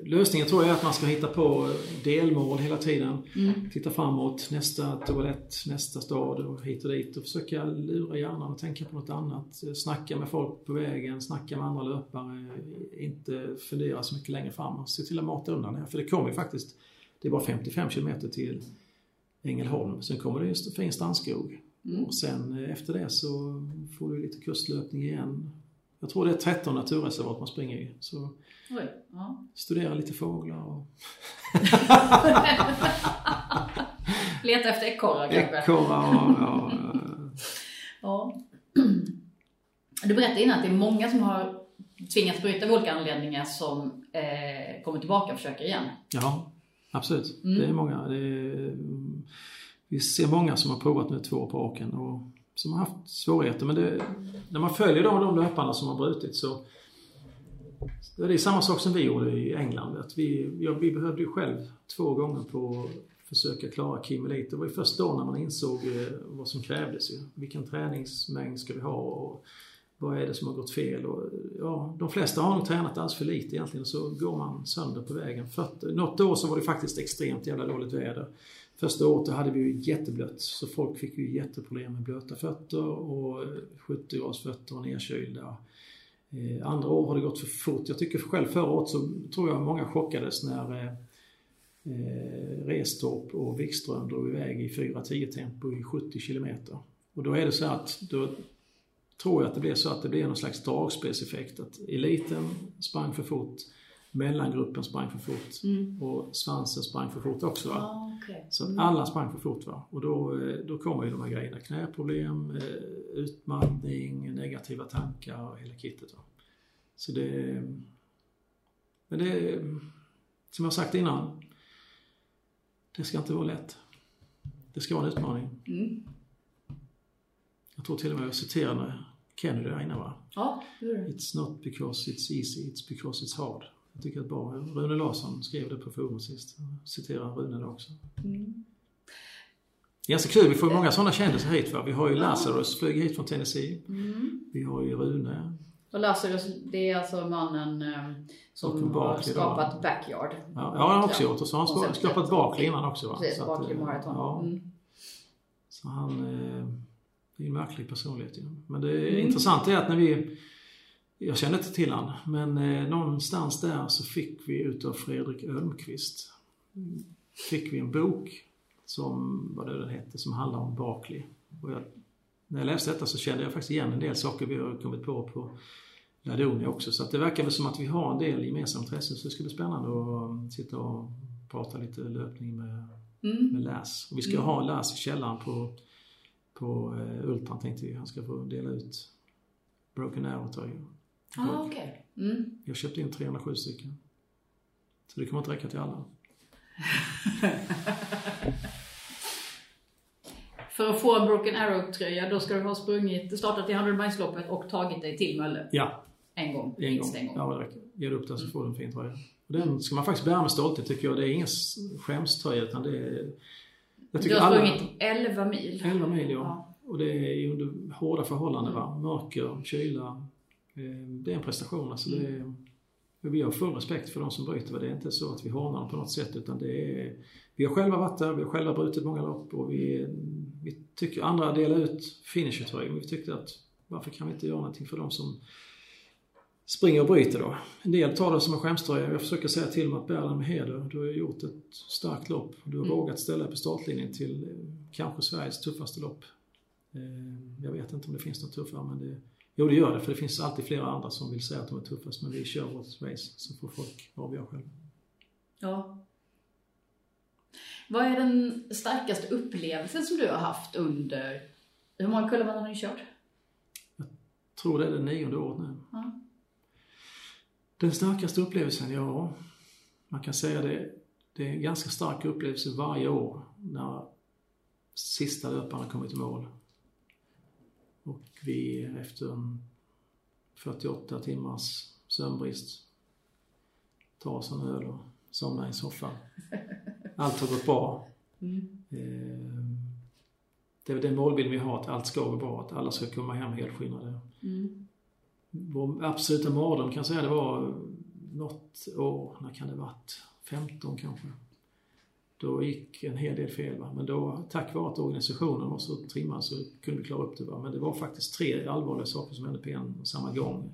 Lösningen tror jag är att man ska hitta på delmål hela tiden. Mm. Titta framåt, nästa toalett, nästa stad och hit och dit och försöka lura hjärnan och tänka på något annat. Snacka med folk på vägen, snacka med andra löpare, inte fundera så mycket längre fram och se till att mata undan det. För det kommer ju faktiskt, det är bara 55 kilometer till Ängelholm. Sen kommer det ju en fin strandskog. Mm. Och sen eh, efter det så får du lite kustlöpning igen. Jag tror det är 13 naturreservat man springer i. Så Oj, ja. studera lite fåglar och Leta efter ekorrar kanske. ekorrar och ja, Ja. Du berättade innan att det är många som har tvingats bryta av olika anledningar som eh, kommer tillbaka och försöker igen. Ja, absolut. Mm. Det är många. Det är, vi ser många som har provat nu två år på raken och som har haft svårigheter. Men det, när man följer de löparna som har brutit så det är samma sak som vi gjorde i England. Att vi, ja, vi behövde ju själv två gånger på att försöka klara Kim Elite. Det var ju först då när man insåg eh, vad som krävdes. Ju. Vilken träningsmängd ska vi ha och vad är det som har gått fel? Och, ja, de flesta har nog tränat alldeles för lite egentligen så går man sönder på vägen. Fötter. Eh, något år så var det faktiskt extremt jävla dåligt väder. Första året hade vi ju jätteblött så folk fick ju jätteproblem med blöta fötter och 70 graders fötter och nedkylda. Eh, andra år har det gått för fort. Jag tycker själv förra året så tror jag många chockades när eh, eh Restorp och Wikström drog iväg i 4.10-tempo i 70 kilometer. Och då är det så att då tror jag att det blir så att det blir någon slags dragspelseffekt. Att eliten sprang för fort mellangruppen sprang för fort Mm. och svansen sprang för fort också. Ah, okej. Så att Mm. alla sprang för fort. Va? Och då, eh, då kommer ju de här grejerna. Knäproblem, eh, utmattning, negativa tankar och hela kittet. Va? Så det... Men det... Som jag sagt innan. Det ska inte vara lätt. Det ska vara en utmaning. Mm. Jag tror till och med jag citerade Kennedy där inne va? Ja, det du. It's not because it's easy, it's because it's hard. Jag tycker att bra. Rune Larsson skrev det på forum sist. Jag citerar Rune där också. Mm. Ganska kul, vi får många sådana kändisar hit. Va? Vi har ju Lazarus, flög hit från Tennessee. Mm. Vi har ju Rune. Och Lazarus, det är alltså mannen eh, som har då. skapat Backyard. Ja, ja han har också gjort och så har han skapat Barkley innan också. Va? Precis, Barkley eh, Marathon. Ja, Mm. så han eh, är en märklig personlighet. ju. Men det Mm. intressanta är att när vi jag kände inte till han, men eh, någonstans där så fick vi utav Fredrik Ölmqvist fick vi en bok som, vad det den hette, som handlar om Barkley. Och jag, när jag läste detta så kände jag faktiskt igen en del saker vi har kommit på på Ladonia också. Så det verkar väl som att vi har en del gemensamma intressen så det ska bli spännande att um, sitta och prata lite löpning med, Mm. med Läs. Och vi ska Mm. ha Läs i källaren på, på uh, Ultran tänkte vi. Han ska få dela ut Broken Arrow-tröjor. Ah, okej. Mm. Jag köpte in 307 stycken. Så det kommer inte räcka till alla. För att få en Broken Arrow-tröja, då ska du ha sprungit, startat i 100 miles-loppet och tagit dig till Mölle. Ja, En gång, en minst gång. en gång. Ja, det räcker. Ger du upp den så får du en fin tröja. Och den ska man faktiskt bära med stolthet tycker jag. Det är ingen skämströja utan det är... Jag Du tycker har alla... sprungit 11 mil. 11 mil ja. Ja. Och det är ju under hårda förhållanden va. Mörker, kyla. Eh, Det är en prestation alltså. Det är, vi har full respekt för de som bryter. Det är inte så att vi hånar dem på något sätt utan det är... Vi har själva varit där, vi har själva brutit många lopp och vi, vi tycker andra delar ut finishertröjor. Men vi tyckte att varför kan vi inte göra någonting för de som springer och bryter då. En del tar det som en skämströja. Jag försöker säga till dem att bära den med heder. Du har gjort ett starkt lopp. Du har Mm. vågat ställa dig på startlinjen till eh, kanske Sveriges tuffaste lopp. Eh, Jag vet inte om det finns något tuffare men det, jo det gör det för det finns alltid flera andra som vill säga att de är tuffast men vi kör vårt race så får folk avgöra själva. Ja. Vad är den starkaste upplevelsen som du har haft under... Hur många kullar har ni kört? tror det är det nionde året nu. Ja. Den starkaste upplevelsen, ja, man kan säga det, det är en ganska stark upplevelse varje år när sista löparen kommit i mål. Och vi efter en 48 timmars sömnbrist tar oss en öl och somnar i soffan. Allt har gått bra. Mm. Eh, Det är den målbild vi har, att allt ska gå bra, att alla ska komma hem helskinnade. Mm. Vår absoluta mardröm kan jag säga det var något år, när kan det varit? 15 kanske. Då gick en hel del fel. Va? Men då, tack vare att organisationen var så trimmad så kunde vi klara upp det. Va? Men det var faktiskt tre allvarliga saker som hände på en och samma gång.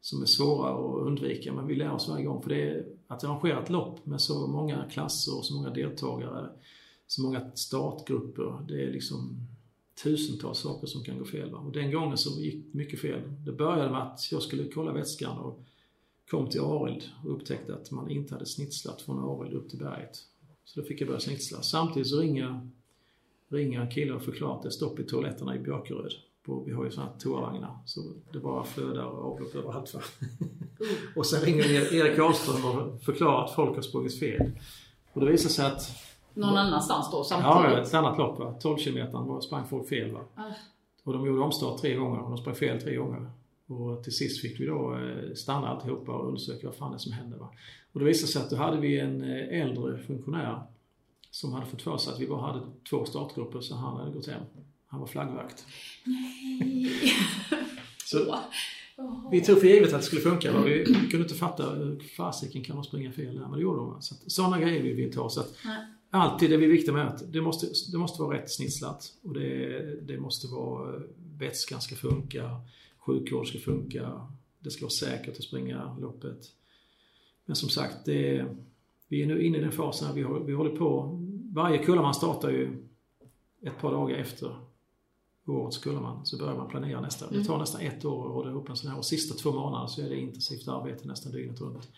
Som är svåra att undvika, men vi lär oss varje gång. För det är att arrangera ett lopp med så många klasser och så många deltagare, så många startgrupper. Det är liksom tusentals saker som kan gå fel. Va? Och den gången så gick mycket fel. Det började med att jag skulle kolla vätskan och kom till Arild och upptäckte att man inte hade snitslat från Arild upp till berget. Så då fick jag börja snitsla. Samtidigt så ringer, en kille och förklarar att det är stopp i toaletterna i Björkeröd. På, vi har ju sådana här toavagnar så det bara flödar avlopp överallt. Va? och sen ringer Erik Karlström och förklarar att folk har sprungit fel. Och det visar sig att Någon annanstans då, Ja, samtidigt? ett annat lopp. Va? 12 kilometer var sprang folk fel. Va? Ah. Och de gjorde omstart tre gånger och de sprang fel tre gånger. Och till sist fick vi då eh, stanna alltihopa och undersöka vad fan det är som hände. Va? Och det visade sig att då hade vi en eh, äldre funktionär som hade fått för sig att vi bara hade två startgrupper så han hade gått hem. Han var flaggvakt. Nej. Så vi tog för givet att det skulle funka. Va? Vi kunde inte fatta hur fasiken kan de springa fel där, men det gjorde de. Så att, sådana grejer vill vi inte ha. Så att. Alltid det vi är viktiga med att det måste, det måste vara rätt snitslat och det, det måste vara vätskan ska funka, sjukvård ska funka, det ska vara säkert att springa loppet. Men som sagt, det, vi är nu inne i den fasen här vi, vi håller på. Varje Kullaman startar ju ett par dagar efter årets Kullaman så börjar man planera nästa. Det tar nästan ett år att råda ihop en sån här och sista två månader så är det intensivt arbete nästan dygnet runt.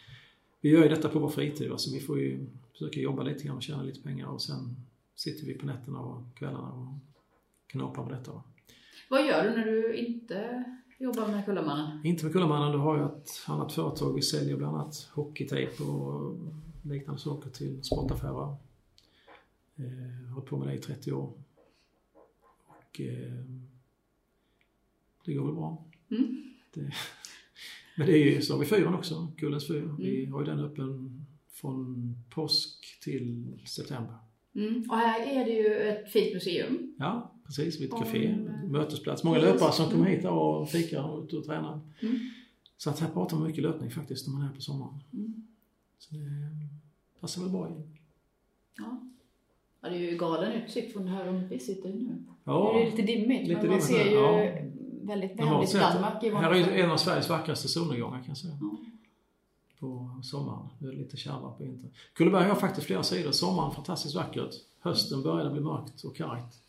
vi gör ju detta på vår fritid va? så vi får ju försöka jobba lite grann och tjäna lite pengar och sen sitter vi på nätterna och kvällarna och knaprar på detta. Va? Vad gör du när du inte jobbar med Kullamannen? Inte med Kullamannen, då har jag ett annat företag. Vi säljer bland annat hockeytejp och liknande saker till sportaffärer. Eh, hållit på med det i 30 år. Och eh, det går väl bra. Mm. Det, men det är ju, så har vi fyren också, Kullens fyr. Vi Mm. har ju den öppen från påsk till september. Mm. Och här är det ju ett fint museum. Ja, precis. Vid ett café, eh, mötesplats. Många löpare som kommer hit här och fikar och och tränar. Mm. Så att här pratar man mycket löpning faktiskt när man är på sommaren. Mm. Så det passar väl bra in. Ja. ja, det är ju galen utsikt från det här rummet vi sitter nu. Ja, Det är lite dimmigt, Lite men man ser ju ja. väldigt vänligt. Danmark i Här är en av Sveriges vackraste solnedgångar kan jag säga. Ja. På sommaren. Det är lite kärvare på vintern. Kulleberg har faktiskt flera sidor. Sommaren fantastiskt vackert. Hösten börjar det bli mörkt och kargt.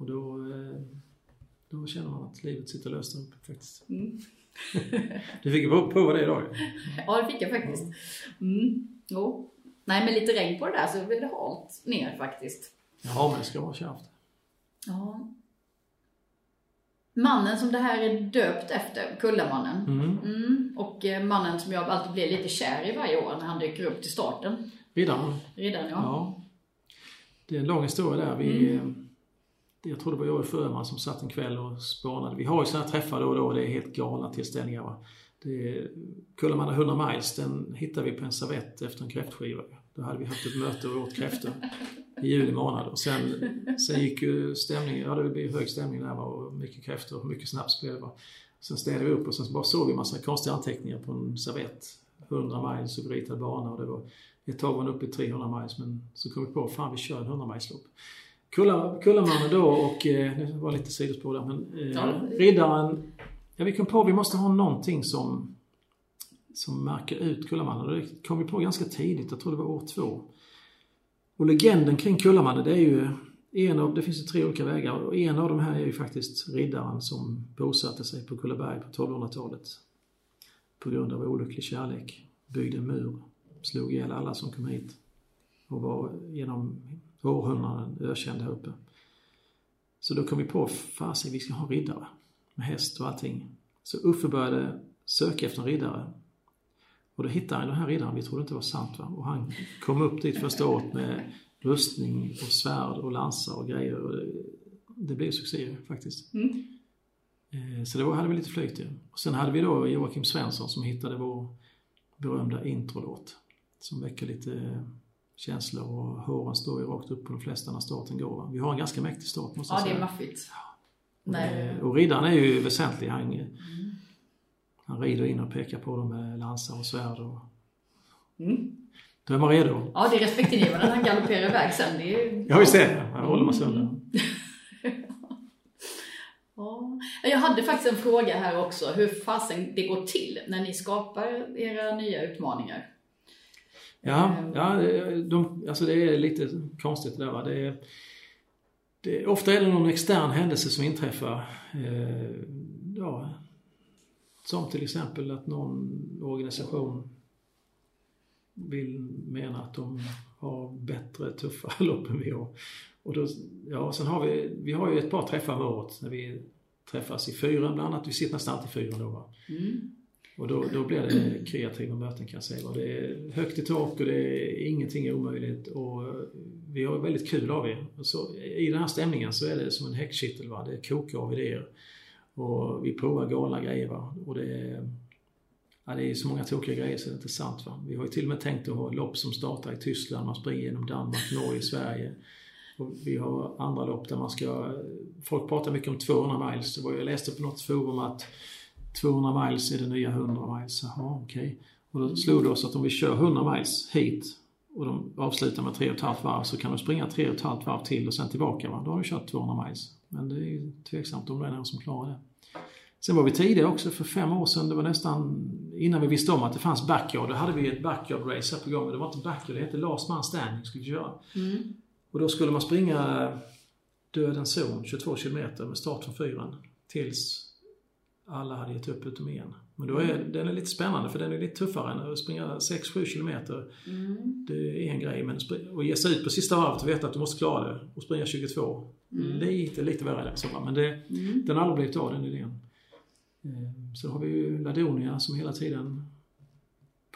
Och då, eh, då känner man att livet sitter löst uppe faktiskt. Mm. Du fick prova det idag. Ja, det fick jag faktiskt. Mm. Jo. Nej, med lite regn på det där så blir det halt ner faktiskt. Ja, men det ska vara kärvt. Ja. Mannen som det här är döpt efter, Kullamannen. Mm. Mm. Och eh, mannen som jag alltid blir lite kär i varje år när han dyker upp till starten. Riddaren. Riddaren, ja. Ja. Det är en lång historia där. Vi, eh, jag tror det var jag och Förman som satt en kväll och spanade. Vi har ju sådana här träffar då och då. Det är helt galna tillställningar. Va? Det är, 100 miles, den hittade vi på en servett efter en kräftskiva. Då hade vi haft ett möte och åt kräftor i juli månad. Och sen, sen gick ju stämningen, ja det blev hög stämning där va? och mycket kräftor och mycket snaps blev det. Va? Sen städade vi upp och sen bara såg vi en massa konstiga anteckningar på en servett. 100 miles och ritad bana och det var ett tag var den uppe i 300 miles men så kom vi på, fan vi kör en 100 miles lopp. Kulla, Kullamannen då och, eh, det var lite sidospår där men eh, Ja. Riddaren, ja vi kom på vi måste ha någonting som som märker ut Kullamannen och det kom vi på ganska tidigt, jag tror det var år två. Och legenden kring Kullamannen det är ju en av, det finns ju tre olika vägar och en av de här är ju faktiskt riddaren som bosatte sig på Kullaberg på 1200-talet. På grund av olycklig kärlek. Byggde en mur, slog ihjäl alla som kom hit och var genom århundraden ökänd här uppe. Så då kom vi på, fasen vi ska ha riddare med häst och allting. Så Uffe började söka efter en riddare. Och då hittade han den här riddaren, vi trodde inte det var sant va. Och han kom upp dit första året med rustning och svärd och lansar och grejer. Och det, det blev succé faktiskt. Mm. Eh, Så det var, hade vi lite flyt i. Och sen hade vi då Joakim Svensson som hittade vår berömda introlåt. Som väcker lite känslor och håren står ju rakt upp på de flesta när starten går. Va? Vi har en ganska mäktig start måste jag Ja, det säga. är maffigt. Och, Nej. det- och riddaren är ju väsentlig. Han, han rider in och pekar på dem med lansar och svärd. Och, Mm. då är man redo. Ja, det är respektingivande när han galopperar iväg sen. Det är... Ja visst är det. Här håller man sönder. Ja. Jag hade faktiskt en fråga här också, hur fasen det går till när ni skapar era nya utmaningar. Ja, Mm. ja de, alltså det är lite konstigt det där va. Det är, det, ofta är det någon extern händelse som inträffar. Eh, ja, som till exempel att någon organisation vill mena att de har bättre, tuffare lopp än vi har. Och då, ja, sen har vi, vi har ju ett par träffar om året när vi träffas i fyren bland annat. Vi sitter nästan alltid i fyren då va. Mm. Och då, då blir det kreativa möten kan jag säga. Och det är högt i tak och det är ingenting är omöjligt. Och vi har väldigt kul av det. Och så, I den här stämningen så är det som en häckkittel. Va? Det kokar av idéer. Och vi provar galna grejer. Va? Och det är, ja, det är så många tokiga grejer så det är inte sant. Va? Vi har ju till och med tänkt att ha lopp som startar i Tyskland. Man springer genom Danmark, Norge, Sverige. Och vi har andra lopp där man ska... Folk pratar mycket om 200 miles. Jag läste på något forum att 200 miles är det nya 100 miles. Jaha, okej. Okay. Och då slog det oss att om vi kör 100 miles hit och de avslutar med 3,5 varv så kan de springa 3,5 varv till och sen tillbaka. Va? Då har de kört 200 miles. Men det är ju tveksamt om det är någon som klarar det. Sen var vi tidiga också, för fem år sedan, det var nästan innan vi visste om att det fanns backyard. Då hade vi ett backyard race här på gång. Det var inte backyard, det hette last man standing skulle vi köra. Mm. Och då skulle man springa dödens zon, 22 kilometer med start från fyran. Tills alla hade gett upp utom en. Men då är, den är lite spännande för den är lite tuffare än att springa 6-7 kilometer. Mm. Det är en grej, men att ge sig ut på sista varvet och veta att du måste klara det och springa 22. Mm. Lite, lite värre så, men det, Mm. den har aldrig blivit av den idén. Eh, Så har vi ju Ladonia som hela tiden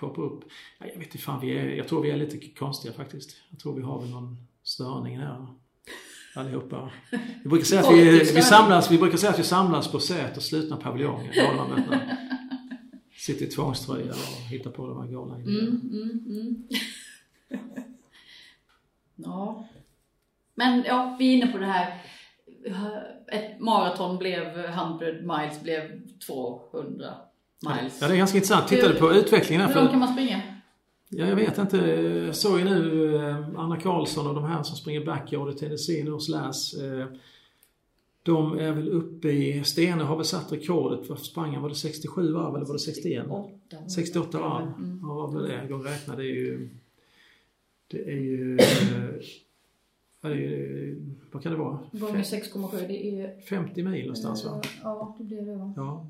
poppar upp. Ja, Jag vet inte fan, vi är, jag tror vi är lite konstiga faktiskt. Jag tror vi har väl någon störning här allihopa. Vi brukar säga att vi, vi, samlas, vi brukar säga att vi samlas på Säters slutna paviljonger, Dalamötena. Sitter i tvångströja och hittar på de här galna. Mm, mm, mm. ja. Men ja, vi är inne på det här. Ett maraton blev 100 miles, blev 200 miles. Ja, det är ganska intressant. Tittade på utvecklingen här. Hur långt kan man springa? Ja, jag vet inte. Jag såg ju nu eh, Anna Karlsson och de här som springer backyard i Tennessee nu hos Läs. eh, De är väl uppe i, Stene har väl satt rekordet. Vad sprang han? Var det 67 varv eller var det 61? 68 varv. Mm. Ja, vad var det? Gång räknade det är ju... Det är ju... vad är det, vad kan det vara? Gånger 6,7 det är... 50 mil någonstans va? Ja, det blir det va? Ja.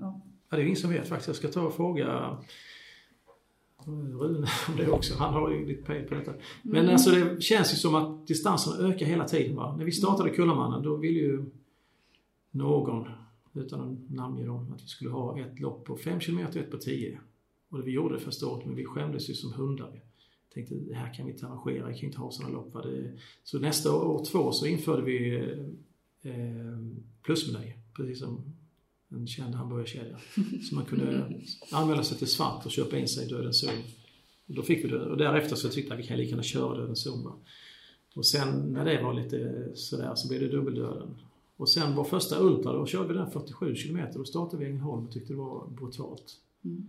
Ja. Ja, det är ingen som vet faktiskt. Jag ska ta och fråga Rune om det också. Han har ju lite pejl på detta. Men Mm. alltså det känns ju som att distansen ökar hela tiden. Va? När vi startade Kullamannen då ville ju någon, utan att namnge dem, att vi skulle ha ett lopp på 5 km och ett på 10. Och vi gjorde det första året men vi skämdes ju som hundar. Tänkte det här kan vi inte arrangera, vi kan inte ha sådana lopp. Va? Det, så nästa år två så införde vi eh, plusmeny, precis som en känd hamburgerkedja. Så man kunde anmäla sig till svart och köpa in sig i Dödens zon. Och då fick vi det. Och därefter så tyckte jag att vi kan lika gärna köra Dödens zon. Och sen när det var lite sådär så blev det dubbeldöden. Och sen vår första Ultra, då körde vi den 47 km. Då startade vi Ängelholm och tyckte det var brutalt. Mm.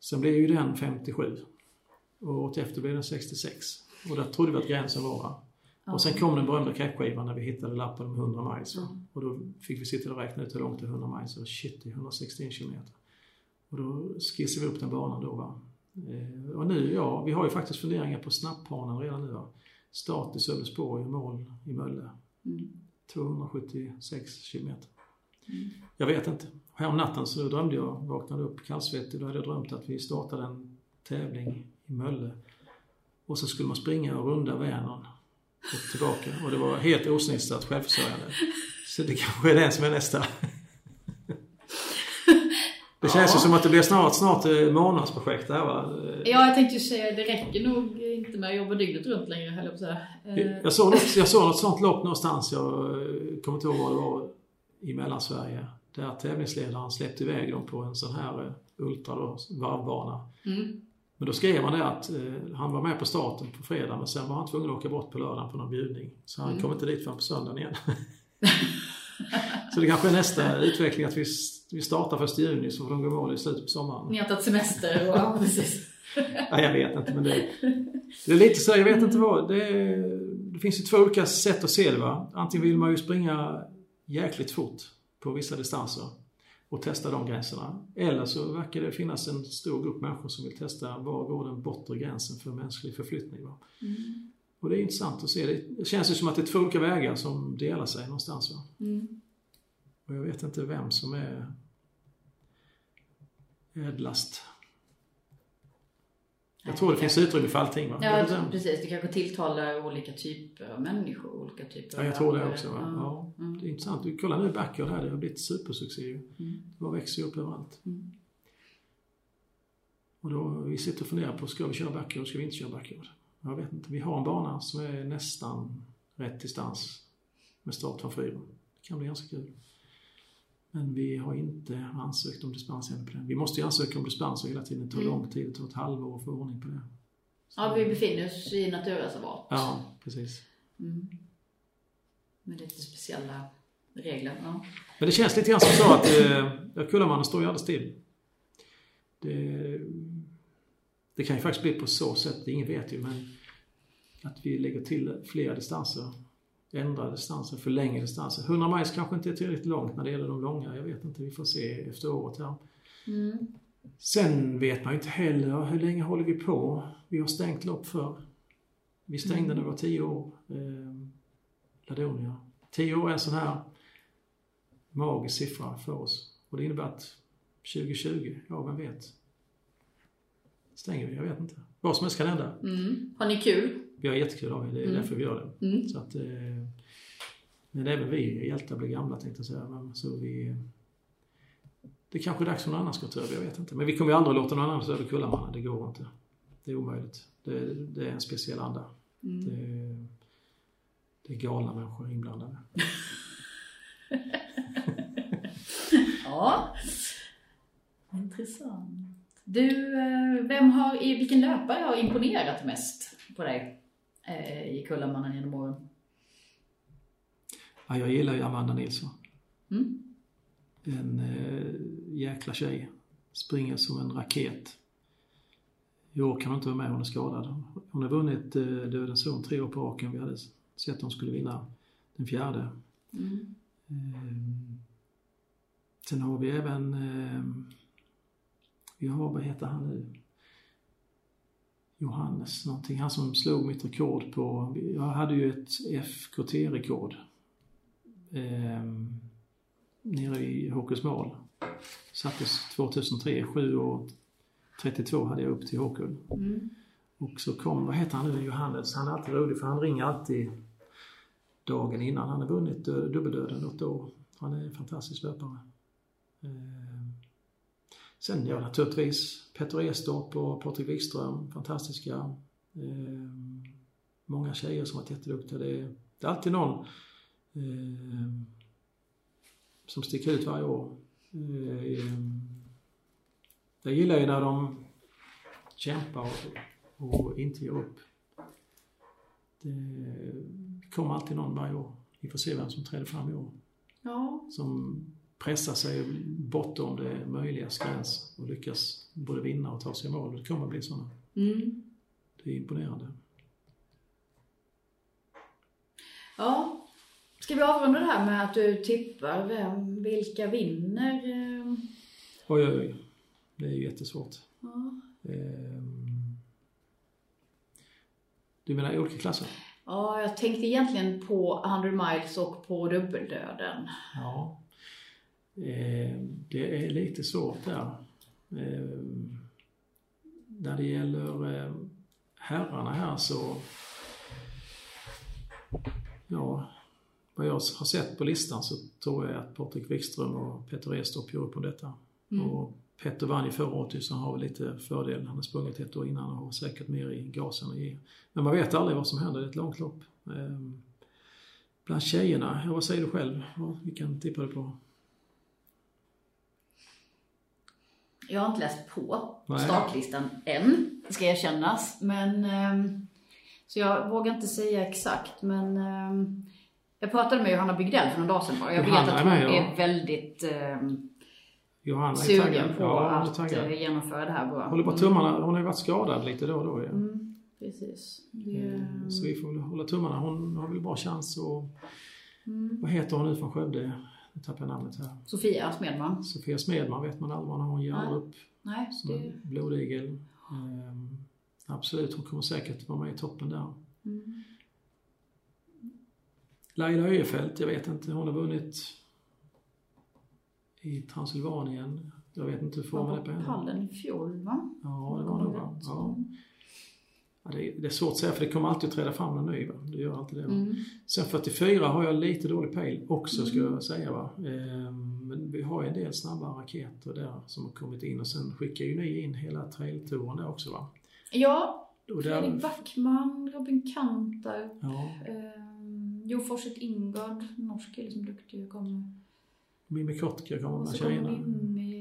Sen blev ju den 57. Och året efter blev den 66. Och där trodde vi att gränsen var. Och sen kom den berömda kräftskivan när vi hittade lappen om 100 miles. Va? Och då fick vi sitta och räkna ut hur långt det är 100 miles. Och shit, det är 161 kilometer. Och då skissade vi upp den banan då. Va? Eh, och nu, ja, vi har ju faktiskt funderingar på snabbbanan redan nu. Va? Start i Sölvesborg och mål i Mölle. Mm. 276 kilometer. Mm. Jag vet inte. Härom natten så drömde jag, vaknade upp kallsvettig, då hade jag drömt att vi startade en tävling i Mölle. Och så skulle man springa och runda Vänern och tillbaka. Och det var helt osnittat självförsörjande. Så det kanske är den som är nästa. Det känns ju Ja. som att det blir snart, snart eh, månadsprojekt det här va? Ja, jag tänkte ju säga det räcker nog inte med att jobba dygnet runt längre, höll jag på att säga. Eh, Jag såg, något, jag såg något sånt lopp någonstans, jag eh, kommer inte ihåg vad det var, i Mellansverige. Där tävlingsledaren släppte iväg dem på en sån här Ultra då, varvbana. Mm. Men då skrev han det att eh, han var med på starten på fredag men sen var han tvungen att åka bort på lördagen på någon bjudning. Så han Mm. kom inte dit förrän på söndagen igen. så det kanske är nästa utveckling att vi, vi startar först i juni så får de gå i mål i slutet på sommaren. Ni har tagit semester och ja, precis. Nej, jag vet inte men det, det är lite så, jag vet inte vad. Det, det finns ju två olika sätt att se det va. Antingen vill man ju springa jäkligt fort på vissa distanser och testa de gränserna. Eller så verkar det finnas en stor grupp människor som vill testa var går den bortre gränsen för mänsklig förflyttning. Va? Mm. Och det är intressant att se. Det- känns ju som att det är två olika vägar som delar sig någonstans. Va? Mm. Och jag vet inte vem som är ädlast. Jag tror det finns utrymme för allting. Va? Ja, precis. Det kanske tilltalar olika typer av människor, olika typer Ja, jag tror det också. Va? Ja, Mm. det är intressant. Du, kolla nu backyard här, det har blivit supersuccé ju. Mm. Det bara växer ju upp överallt. Mm. Och då, vi sitter och funderar på, ska vi köra backyard, ska vi inte köra backyard? Jag vet inte. Vi har en bana som är nästan rätt distans med start från fyra. Det kan bli ganska kul. Men vi har inte ansökt om dispens ännu på den. Vi måste ju ansöka om dispens och hela tiden. Det tar Mm. lång tid, det tar ett halvår att få ordning på det. Ja, vi befinner oss i naturreservat. Ja, precis. Mm. Med lite speciella regler. Ja. Men det känns lite grann som så att eh, Kullamannen står ju alldeles still. Det, det kan ju faktiskt bli på så sätt, ingen vet ju, men att vi lägger till flera distanser. Ändrar distanser, förlänger distanser. 100 miles kanske inte är tillräckligt långt när det gäller de långa. Jag vet inte, vi får se efter året här. Mm. Sen vet man ju inte heller, hur länge håller vi på? Vi har stängt lopp för. Vi stängde när vi var 10 år. Eh, Ladonia. 10 år är en sån här magisk siffra för oss. Och det innebär att 2020, ja vem vet? Stänger vi? Jag vet inte. Vad som helst kan hända. Mm. Har ni kul? Vi har jättekul av det. Det är Mm. därför vi gör det. Mm. Så att, eh, men även vi hjältar blir gamla tänkte jag säga. Så vi, det är kanske är dags för någon annan ska ta över, jag vet inte. Men vi kommer ju aldrig låta någon annan ta över Kullamanna, det går inte. Det är omöjligt. Det, det är en speciell anda. Mm. Det, det är galna människor inblandade. Ja. Intressant. Du, eh, vem har, i- vilken löpare har imponerat mest på dig eh, i Kullamannen genom åren? Ja, jag gillar ju Amanda Nilsson. Mm. En eh, jäkla tjej. Springer som en raket. I år kan hon inte vara med, hon är skadad. Hon har vunnit eh, Dödens zon tre år på raken. Vi hade sett att hon skulle vinna den fjärde. Mm. Ehm, sen har vi även, ehm, vi har, vad heter han nu? Johannes någonting, han som slog mitt rekord på, jag hade ju ett FKT-rekord. Ehm, nere i Håkursmål. Sattes 2003, 7 och 32 hade jag upp till Håkull. Mm. Och så kom, vad heter han nu, Johannes, han är alltid rolig för han ringer alltid dagen innan. Han har vunnit eh, dubbeldöden något år. Han är en fantastisk löpare. Eh, Sen ja, naturligtvis Petter Estorp och Patrik Wikström, fantastiska. Eh, Många tjejer som varit jätteduktiga. Det är, det är alltid någon eh, som sticker ut varje år. Eh, Jag gillar ju när de kämpar och, och inte ger upp. Det kommer alltid någon varje år. Vi får se vem som träder fram i år. Ja. Som pressar sig bortom det möjligas gräns och lyckas både vinna och ta sig i mål. Det kommer att bli sådana. Mm. Det är imponerande. Ja. Ska vi avrunda det här med att du tippar vem, vilka vinner? eh? Oj, oj, oj. Det är ju jättesvårt. Ja. Ehm. Du menar i olika klasser? ja, jag tänkte egentligen på 100 miles och på dubbeldöden. Ja. Eh, det är lite svårt där. Eh, när det gäller eh, herrarna här så... Ja, vad jag har sett på listan så tror jag att Patrik Wikström och Peter Estorp gör upp om detta. Mm. Och Petter vann ju förra året så han har väl lite fördel. Han har sprungit ett år innan och har säkert mer i gasen att ge. Men man vet aldrig vad som händer, det är ett långt lopp. Bland tjejerna, ja, vad säger du själv? Vad- Vilken tippar du på? Jag har inte läst på Nej. startlistan än, ska erkännas. Men, ehm, så jag vågar inte säga exakt. Men ehm, jag pratade med Johanna Bygdell för några dagar sedan bara. Jag vet Johanna att är hon ja. är väldigt ehm, Johanna är sugen taggad. på Ja, är att taggad. eh, genomföra det här bra. Håller på tummarna. Hon har ju varit skadad lite då och då. Ja. Mm, precis. Det, Eh, Så vi får väl hålla tummarna. Hon har väl bra chans och mm. vad heter hon nu från Skövde? Nu tappar jag namnet här. Sofia Smedman. Sofia Smedman vet man aldrig vad hon ger Nej. upp Nej, som det... en blodigel. Ehm, absolut, hon kommer säkert vara med i toppen där. Mm. Laila Öjefelt, jag vet inte. Hon har vunnit i Transylvanien. Jag vet inte hur formen Var är på på henne. pallen i fjol va? Ja, det var nog va? Ja. Mm. Ja, det, är, det är svårt att säga för det kommer alltid att träda fram någon ny. Va? Det gör alltid det. Va? Mm. Sen 44 har jag lite dålig pejl också ska jag säga. Va? Ehm, men vi har ju en del snabba raketer där som har kommit in och sen skickar ju ni in hela trailtouren där också va? Ja, Och Fredrik Backman, Robin Kantar, ja, Um, jo Forset Ingard, norsk kille som duktig, kommer. Mimmi Kotka kommer med tjejerna. Mimmi.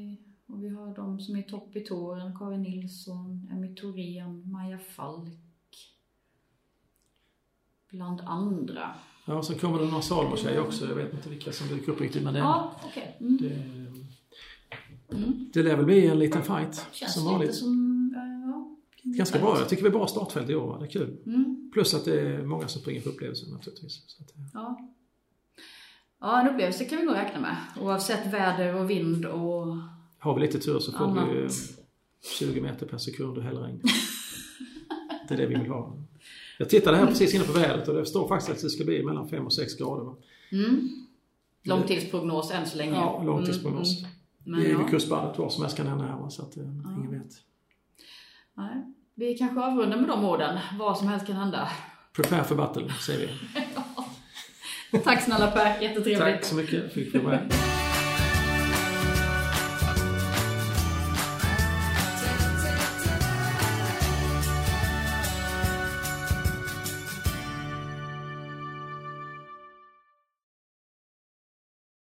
Vi har de som är topp i touren, Karin Nilsson, Emmy Thorén, Maja Falk. Bland andra. Ja, sen kommer det några Salmo-tjejer också. Jag vet inte vilka som dyker upp riktigt men det, Ja, okej. Mm. det, Mm. det lär väl bli en liten fight Känns som lite vanligt. som, eh, ja. Ganska bra. Jag tycker vi har bra startfält i år. Va? Det är kul. Mm. Plus att det är många som springer för upplevelsen naturligtvis. Så att, eh, Ja. Ja, en upplevelse kan vi nog räkna med. Oavsett väder och vind och har vi lite tur så får vi ju annat. 20 meter per sekund och hällregn. det är det vi vill ha. Jag tittade här precis inne på vädret och det står faktiskt att det ska bli mellan 5 och 6 grader. Mm. Långtidsprognos än så länge. Ja, långtidsprognos. Mm, Men det är ja. vid kustbandet, vad som helst kan hända här så att eh, ingen vet. Nej. Vi kanske avrundar med de orden. Vad som helst kan hända. Prepare for battle, säger vi. Tack snälla Per, jättetrevligt. Tack så mycket, fick vi vara med.